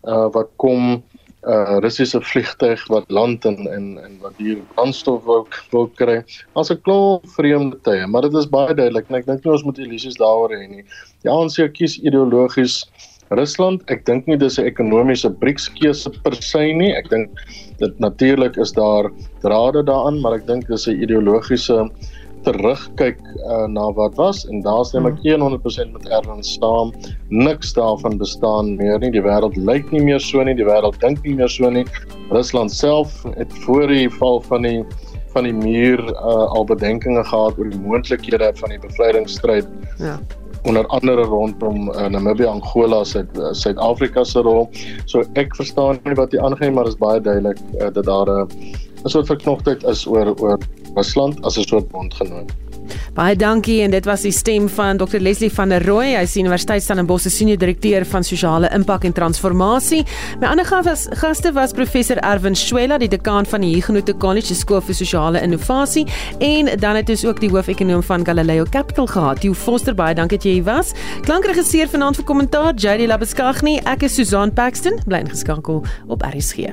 uh wat kom uh Russiese vliegtyg wat land en en en wat hier brandstof wil wil kry. As 'n klomp vreemde tye, maar dit is baie duidelik en ek dink nie ons moet illusies daaroor hê nie. Die ANC kies ideologies Rusland. Ek dink nie dis 'n ekonomiese BRICS keuse per se nie. Ek dink dit natuurlik is daar drade daaraan, maar ek dink dis 'n ideologiese terugkyk uh, na wat was en daar stem ek 100% met Erwin saam. Niks daarvan bestaan meer nie. Die wêreld lyk nie meer so nie. Die wêreld dink nie meer so nie. Rusland self het voor die val van die van die muur uh, al bedenkinge gehad oor die moontlikhede van die bevrydingsstryd. Ja onder andere rondom uh, Namibië, Angola, uh, Suid-Afrika se rol. So ek verstaan nie wat jy aangaan maar is baie duidelik uh, dat daar 'n uh, 'n soort verknogtheid is oor oor Rusland as 'n soort bondgenoot. Baie dankie en dit was die stem van Dr Leslie van der Rooi, hy is Universiteit Stellenbosch se senior direkteur van sosiale impak en transformasie. My ander gas, gaste was professor Erwin Swela, die dekaan van die Huguenot College skool vir sosiale innovasie en dan het ons ook die hoofekonoom van Galileo Capital gehad, Theo Foster. Baie dankie dat jy hier was. Klankregisseur vanaand vir kommentaar, JD Labuskaghni. Ek is Susan Paxton, bly ingeskakel op RSG.